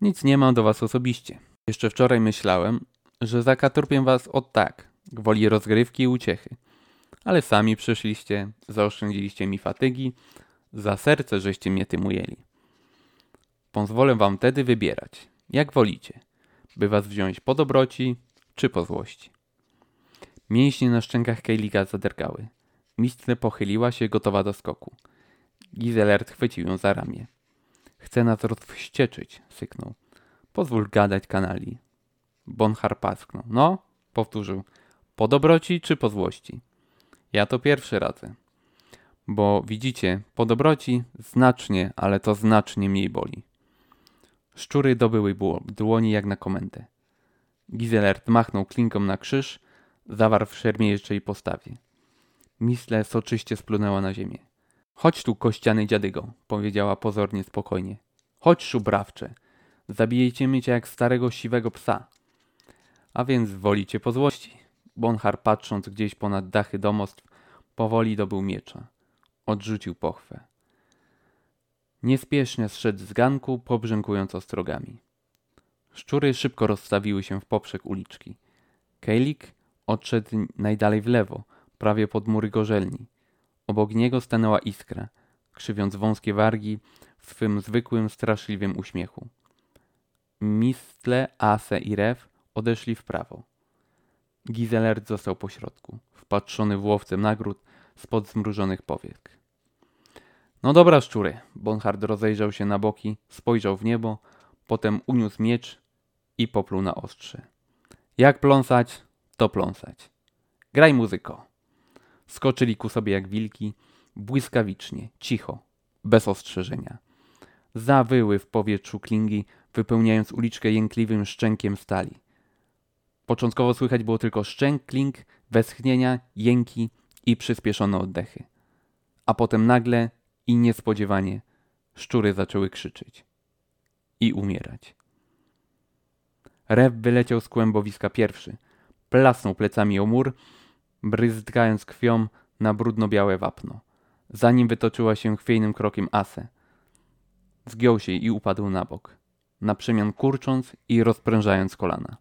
Nic nie mam do was osobiście. Jeszcze wczoraj myślałem, że zakaturpię was od tak, gwoli rozgrywki i uciechy. Ale sami przyszliście, zaoszczędziliście mi fatygi, za serce żeście mnie tym ujęli. Pozwolę wam tedy wybierać, jak wolicie, by was wziąć po dobroci czy po złości. Mięśnie na szczękach Kejlika zadergały. Mistre pochyliła się, gotowa do skoku. Gizelert chwycił ją za ramię. Chce nas rozwścieczyć, syknął. Pozwól gadać kanali. Bonhar pasknął. No, powtórzył. Po dobroci czy po złości? Ja to pierwszy radzę. Bo widzicie, po dobroci znacznie, ale to znacznie mniej boli. Szczury dobyły dłoni jak na komendę. Gizelert machnął klinką na krzyż, zawarł w szermierczej postawie. Misle soczyście splunęła na ziemię. Chodź tu, kościany dziadygo, powiedziała pozornie spokojnie. Chodź, szubrawcze. Zabijecie cię jak starego siwego psa. A więc wolicie po złości. Bonhar, patrząc gdzieś ponad dachy domostw, powoli dobył miecza. Odrzucił pochwę. Niespiesznie zszedł z ganku, pobrzękując ostrogami. Szczury szybko rozstawiły się w poprzek uliczki. Kejlik odszedł najdalej w lewo, prawie pod mury gorzelni. Obok niego stanęła iskra, krzywiąc wąskie wargi w swym zwykłym, straszliwym uśmiechu. Mistle, Ase i Rew odeszli w prawo. Gizelert został pośrodku, wpatrzony w łowcę nagród spod zmrużonych powiek. No dobra, szczury. Bonhard rozejrzał się na boki, spojrzał w niebo, potem uniósł miecz i popluł na ostrze. Jak pląsać, to pląsać. Graj muzyko. Skoczyli ku sobie jak wilki, błyskawicznie, cicho, bez ostrzeżenia. Zawyły w powietrzu klingi, wypełniając uliczkę jękliwym szczękiem stali. Początkowo słychać było tylko szczęk kling, westchnienia, jęki i przyspieszone oddechy. A potem nagle i niespodziewanie szczury zaczęły krzyczeć i umierać. Rew wyleciał z kłębowiska pierwszy, plasnął plecami o mur, bryzgając krwią na brudno-białe wapno. Zanim wytoczyła się chwiejnym krokiem Ase. Zgiął się i upadł na bok, na przemian kurcząc i rozprężając kolana.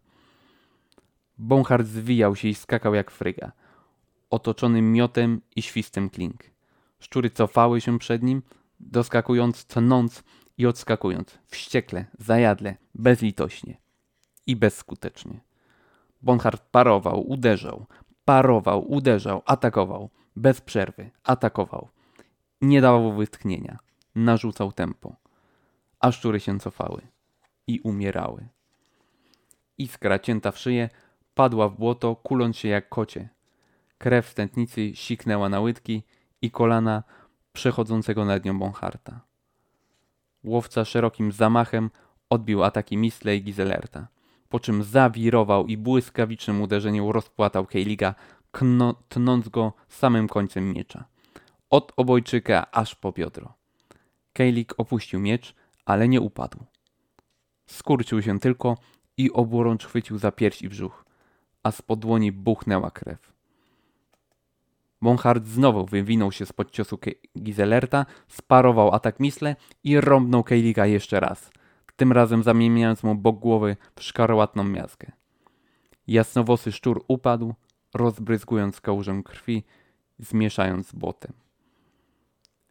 Bonhard zwijał się i skakał jak fryga, otoczony miotem i świstem klink. Szczury cofały się przed nim, doskakując, tnąc i odskakując, wściekle, zajadle, bezlitośnie i bezskutecznie. Bonhard parował, uderzał, parował, uderzał, atakował, bez przerwy, atakował. Nie dawał wytchnienia, narzucał tempo, a szczury się cofały i umierały. Iskra cięta w szyję padła w błoto, kuląc się jak kocie. Krew w tętnicy siknęła na łydki i kolana przechodzącego nad nią Bonharta. Łowca szerokim zamachem odbił ataki Misle i Gizelerta, po czym zawirował i błyskawicznym uderzeniem rozpłatał Kejliga, tnąc go samym końcem miecza. Od obojczyka aż po biodro. Kejlik opuścił miecz, ale nie upadł. Skurczył się tylko i oburącz chwycił za pierś i brzuch, a z dłoni buchnęła krew. Bonhard znowu wywinął się spod ciosu Gizelerta, sparował atak Misle i rąbnął Kejlika jeszcze raz, tym razem zamieniając mu bok głowy w szkarłatną miazgę. Jasnowosy szczur upadł, rozbryzgując kałużę krwi, zmieszając z błotem.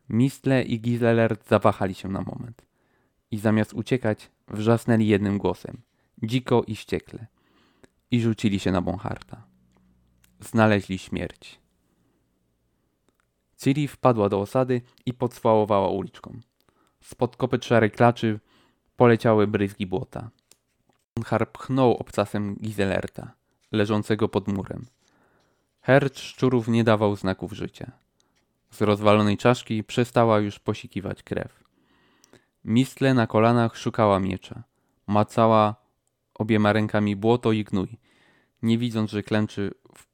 Mistle i Giselert zawahali się na moment i zamiast uciekać, wrzasnęli jednym głosem, dziko i wściekle, i rzucili się na Bonharta. Znaleźli śmierć. Ciri wpadła do osady i podswałowała uliczką. Spod kopyt szarej klaczy poleciały bryzgi błota. Bonhart pchnął obcasem Gizelerta, leżącego pod murem. Hercz szczurów nie dawał znaków życia. Z rozwalonej czaszki przestała już posikiwać krew. Mistle na kolanach szukała miecza. Macała obiema rękami błoto i gnój, nie widząc, że klęczy w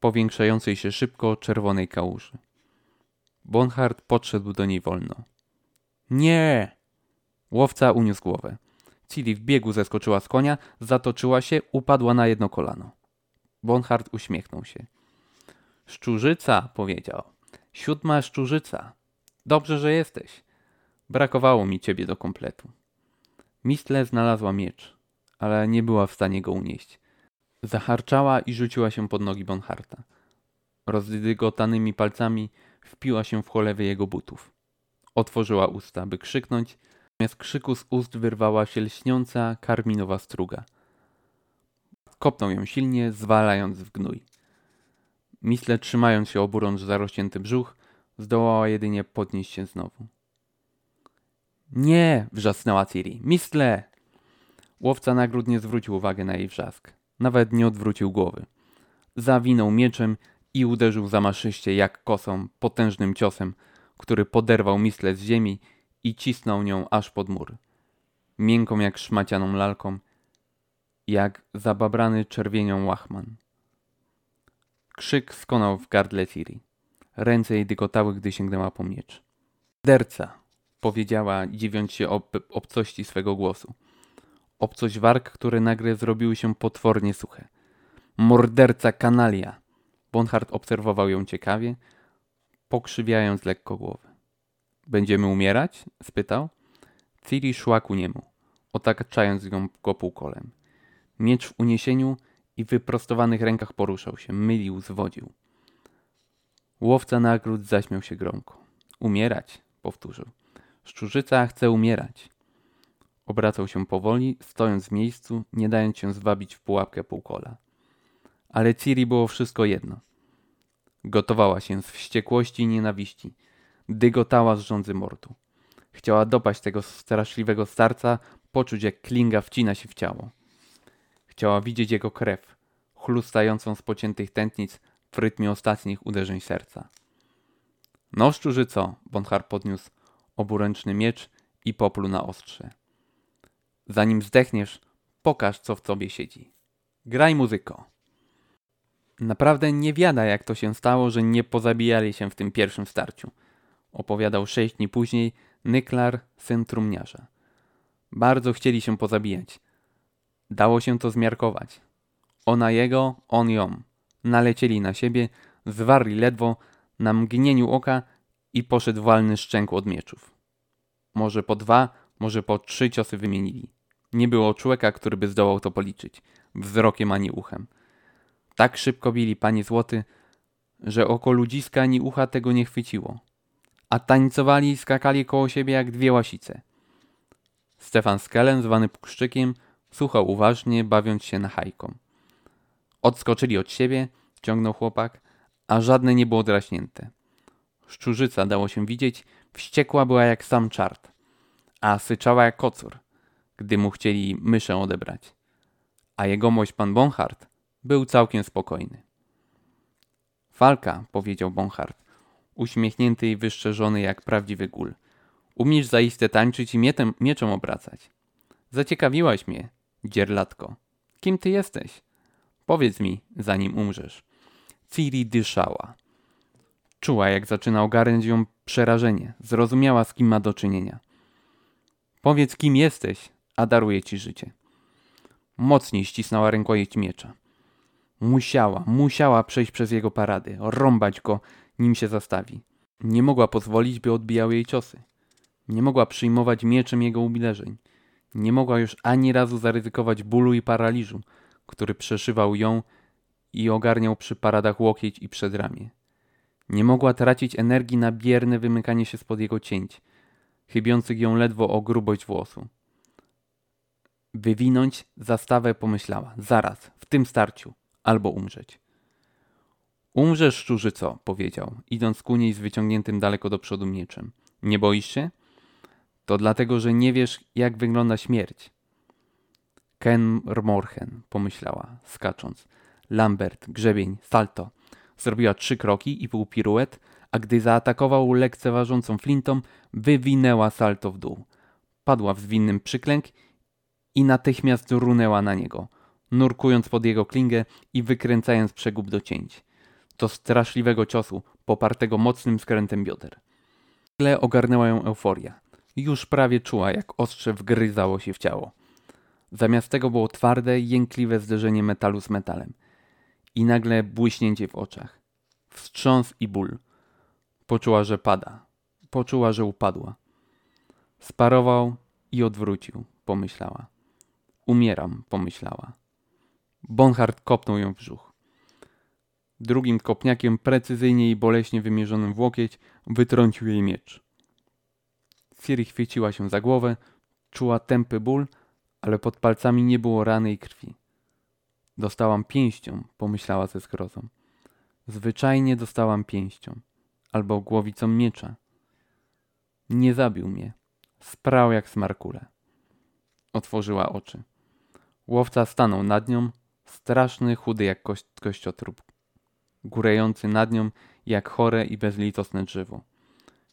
powiększającej się szybko czerwonej kałuży. Bonhart podszedł do niej wolno. Nie! Łowca uniósł głowę. Cili w biegu zeskoczyła z konia, zatoczyła się, upadła na jedno kolano. Bonhart uśmiechnął się. Szczurzyca, powiedział. Siódma szczurzyca. Dobrze, że jesteś. Brakowało mi ciebie do kompletu. Mistle znalazła miecz, ale nie była w stanie go unieść. Zaharczała i rzuciła się pod nogi Bonharta. Rozdygotanymi palcami wpiła się w cholewy jego butów. Otworzyła usta, by krzyknąć, zamiast krzyku z ust wyrwała się lśniąca, karminowa struga. Kopnął ją silnie, zwalając w gnój. Misle, trzymając się oburącz zarośnięty brzuch, zdołała jedynie podnieść się znowu. Nie! wrzasnęła Ciri. Mistle! Łowca nagród nie zwrócił uwagi na jej wrzask. Nawet nie odwrócił głowy. Zawinął mieczem i uderzył zamaszyście jak kosą, potężnym ciosem, który poderwał Mistle z ziemi i cisnął nią aż pod mur. Miękką jak szmacianą lalką, jak zababrany czerwienią łachman. Krzyk skonał w gardle Ciri. Ręce jej dygotały, gdy sięgnęła po miecz. Derca! powiedziała, dziwiąc się ob obcości swego głosu. Obcość warg, które nagle zrobiły się potwornie suche. Morderca kanalia! Bonhart obserwował ją ciekawie, pokrzywiając lekko głowę. Będziemy umierać? spytał. Ciri szła ku niemu, otaczając ją go półkolem. Miecz w uniesieniu i wyprostowanych rękach poruszał się, mylił, zwodził. Łowca nagród zaśmiał się gromko. Umierać, powtórzył. Szczurzyca chce umierać. Obracał się powoli, stojąc w miejscu, nie dając się zwabić w pułapkę półkola. Ale Ciri było wszystko jedno. Gotowała się z wściekłości i nienawiści. Dygotała z rządzy mordu. Chciała dopaść tego straszliwego starca, poczuć jak klinga wcina się w ciało. Chciała widzieć jego krew, chlustającą z pociętych tętnic w rytmie ostatnich uderzeń serca. No szczurzyco, Bonhar podniósł oburęczny miecz i popluł na ostrze. Zanim zdechniesz, pokaż co w tobie siedzi. Graj muzyko. Naprawdę nie wiada jak to się stało, że nie pozabijali się w tym pierwszym starciu. Opowiadał sześć dni później Nyklar, syn trumniarza. Bardzo chcieli się pozabijać. Dało się to zmiarkować. Ona jego, on ją. Nalecieli na siebie, zwarli ledwo, na mgnieniu oka i poszedł walny szczęk od mieczów. Może po dwa, może po trzy ciosy wymienili. Nie było człowieka, który by zdołał to policzyć, wzrokiem ani uchem. Tak szybko bili panie złoty, że oko ludziska ani ucha tego nie chwyciło. A tańcowali i skakali koło siebie jak dwie łasice. Stefan Skelen, zwany Puszczykiem, słuchał uważnie, bawiąc się na hajką. Odskoczyli od siebie, ciągnął chłopak, a żadne nie było draśnięte. Szczurzyca dało się widzieć, wściekła była jak sam czart, a syczała jak kocur, gdy mu chcieli myszę odebrać. A jegomość pan Bonhart był całkiem spokojny. Falka, powiedział Bonhart, uśmiechnięty i wyszczerzony jak prawdziwy gól. Umiesz zaiste tańczyć i mietem, mieczem obracać. Zaciekawiłaś mnie, dzierlatko. Kim ty jesteś? Powiedz mi, zanim umrzesz. Ciri dyszała. Czuła, jak zaczyna ogarnąć ją przerażenie. Zrozumiała, z kim ma do czynienia. Powiedz, kim jesteś, a daruję ci życie. Mocniej ścisnęła rękojeść miecza. Musiała, musiała przejść przez jego parady, rąbać go, nim się zastawi. Nie mogła pozwolić, by odbijały jej ciosy. Nie mogła przyjmować mieczem jego ubilerzeń. Nie mogła już ani razu zaryzykować bólu i paraliżu, który przeszywał ją i ogarniał przy paradach łokieć i przedramię. Nie mogła tracić energii na bierne wymykanie się spod jego cięć, chybiących ją ledwo o grubość włosu. Wywinąć zastawę pomyślała. Zaraz, w tym starciu. Albo umrzeć. Umrzesz, szczurzyco, powiedział, idąc ku niej z wyciągniętym daleko do przodu mieczem. Nie boisz się? To dlatego, że nie wiesz, jak wygląda śmierć. Ken Morhen, pomyślała, skacząc. Lambert, grzebień, salto. Zrobiła trzy kroki i pół piruet, a gdy zaatakował lekceważącą flintą, wywinęła salto w dół. Padła w zwinnym przyklęk i natychmiast runęła na niego, nurkując pod jego klingę i wykręcając przegub do cięć. Do straszliwego ciosu, popartego mocnym skrętem bioder. Nagle ogarnęła ją euforia. Już prawie czuła, jak ostrze wgryzało się w ciało. Zamiast tego było twarde, jękliwe zderzenie metalu z metalem. I nagle błyśnięcie w oczach. Wstrząs i ból. Poczuła, że pada. Poczuła, że upadła. Sparował i odwrócił, pomyślała. Umieram, pomyślała. Bonhart kopnął ją w brzuch. Drugim kopniakiem, precyzyjnie i boleśnie wymierzonym w łokieć, wytrącił jej miecz. Ciri chwyciła się za głowę, czuła tępy ból, ale pod palcami nie było rany i krwi. Dostałam pięścią, pomyślała ze zgrozą. Zwyczajnie dostałam pięścią, albo głowicą miecza. Nie zabił mnie. Sprał jak smarkule. Otworzyła oczy. Łowca stanął nad nią, straszny, chudy jak kość, kościotrup, górejący nad nią jak chore i bezlitosne drzewo.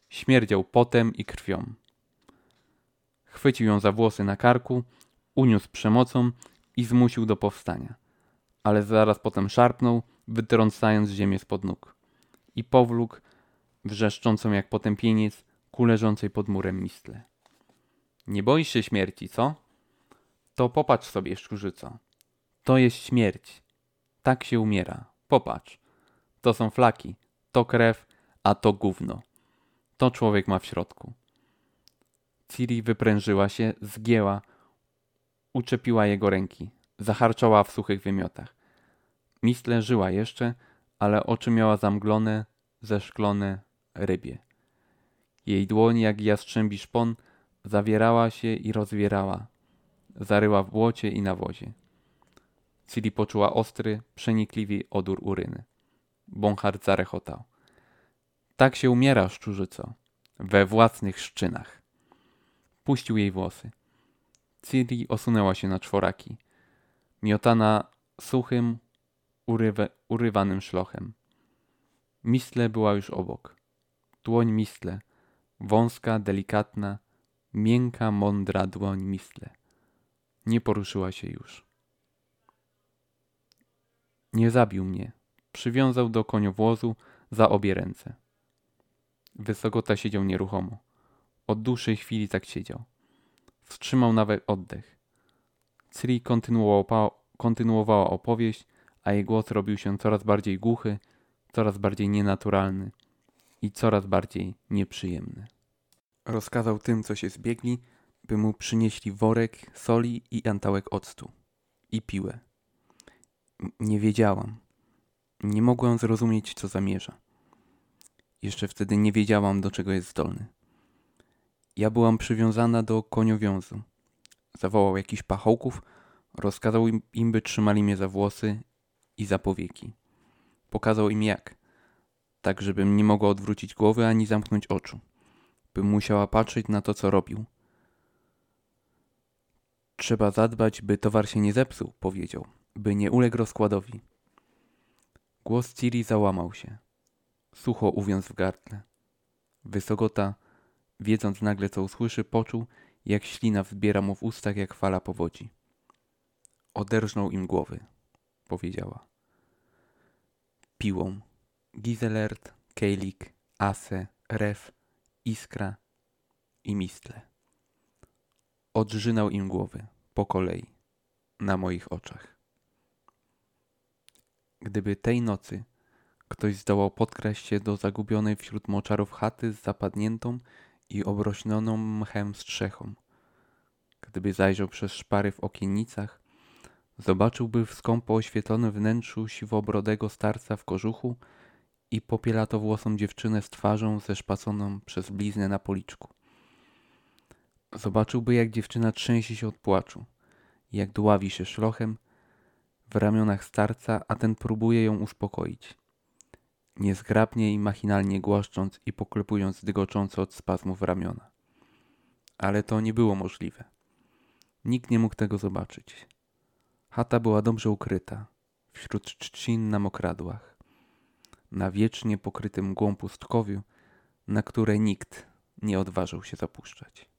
Śmierdział potem i krwią. Chwycił ją za włosy na karku, uniósł przemocą i zmusił do powstania. Ale zaraz potem szarpnął, wytrącając ziemię spod nóg. I powlókł, wrzeszczącą jak potępieniec, ku leżącej pod murem mistle. Nie boisz się śmierci, co? To popatrz sobie, szczurzyco. To jest śmierć. Tak się umiera. Popatrz. To są flaki, to krew, a to gówno. To człowiek ma w środku. Ciri wyprężyła się, zgięła, uczepiła jego ręki, zaharczała w suchych wymiotach. Mistle żyła jeszcze, ale oczy miała zamglone, zeszklone, rybie. Jej dłoń, jak jastrzębi szpon, zawierała się i rozwierała. Zaryła w błocie i nawozie. Ciri poczuła ostry, przenikliwy odór uryny. Bonhard zarechotał. Tak się umiera, szczurzyco. We własnych szczynach. Puścił jej włosy. Ciri osunęła się na czworaki. Miotana suchym, urywe, urywanym szlochem. Mistle była już obok. Dłoń Mistle. Wąska, delikatna, miękka, mądra dłoń Mistle. Nie poruszyła się już. Nie zabił mnie. Przywiązał do koniowłozu za obie ręce. Wysokota siedział nieruchomo. Od dłuższej chwili tak siedział. Wstrzymał nawet oddech. Kontynuowała, kontynuowała opowieść, a jej głos robił się coraz bardziej głuchy, coraz bardziej nienaturalny i coraz bardziej nieprzyjemny. Rozkazał tym, co się zbiegli, by mu przynieśli worek soli i antałek octu i piłę. Nie wiedziałam. Nie mogłam zrozumieć, co zamierza. Jeszcze wtedy nie wiedziałam, do czego jest zdolny. Ja byłam przywiązana do koniowiązu. Zawołał jakiś pachołków, rozkazał im, im, by trzymali mnie za włosy i za powieki. Pokazał im jak, tak żebym nie mogła odwrócić głowy ani zamknąć oczu, bym musiała patrzeć na to, co robił. Trzeba zadbać, by towar się nie zepsuł, powiedział, by nie uległ rozkładowi. Głos Ciri załamał się. Sucho uwiązł w gardle. Wysogota, wiedząc nagle co usłyszy, poczuł, jak ślina wzbiera mu w ustach jak fala powodzi. Oderżnął im głowy, powiedziała. Piłą. Gizelert, Kejlik, Ase, Ref, Iskra i Mistle. Odrzynał im głowy, po kolei, na moich oczach. Gdyby tej nocy ktoś zdołał podkraść się do zagubionej wśród moczarów chaty z zapadniętą i obrośnioną mchem strzechą, gdyby zajrzał przez szpary w okiennicach, zobaczyłby w skąpo oświetlonym wnętrzu siwobrodego starca w kożuchu i popielatowłosą dziewczynę z twarzą zeszpaconą przez bliznę na policzku. Zobaczyłby, jak dziewczyna trzęsie się od płaczu, jak dławi się szlochem w ramionach starca, a ten próbuje ją uspokoić. Niezgrabnie i machinalnie głaszcząc i poklepując dygocząco od spazmów ramiona. Ale to nie było możliwe. Nikt nie mógł tego zobaczyć. Chata była dobrze ukryta, wśród trzcin na mokradłach, na wiecznie pokrytym mgłą pustkowiu, na które nikt nie odważył się zapuszczać.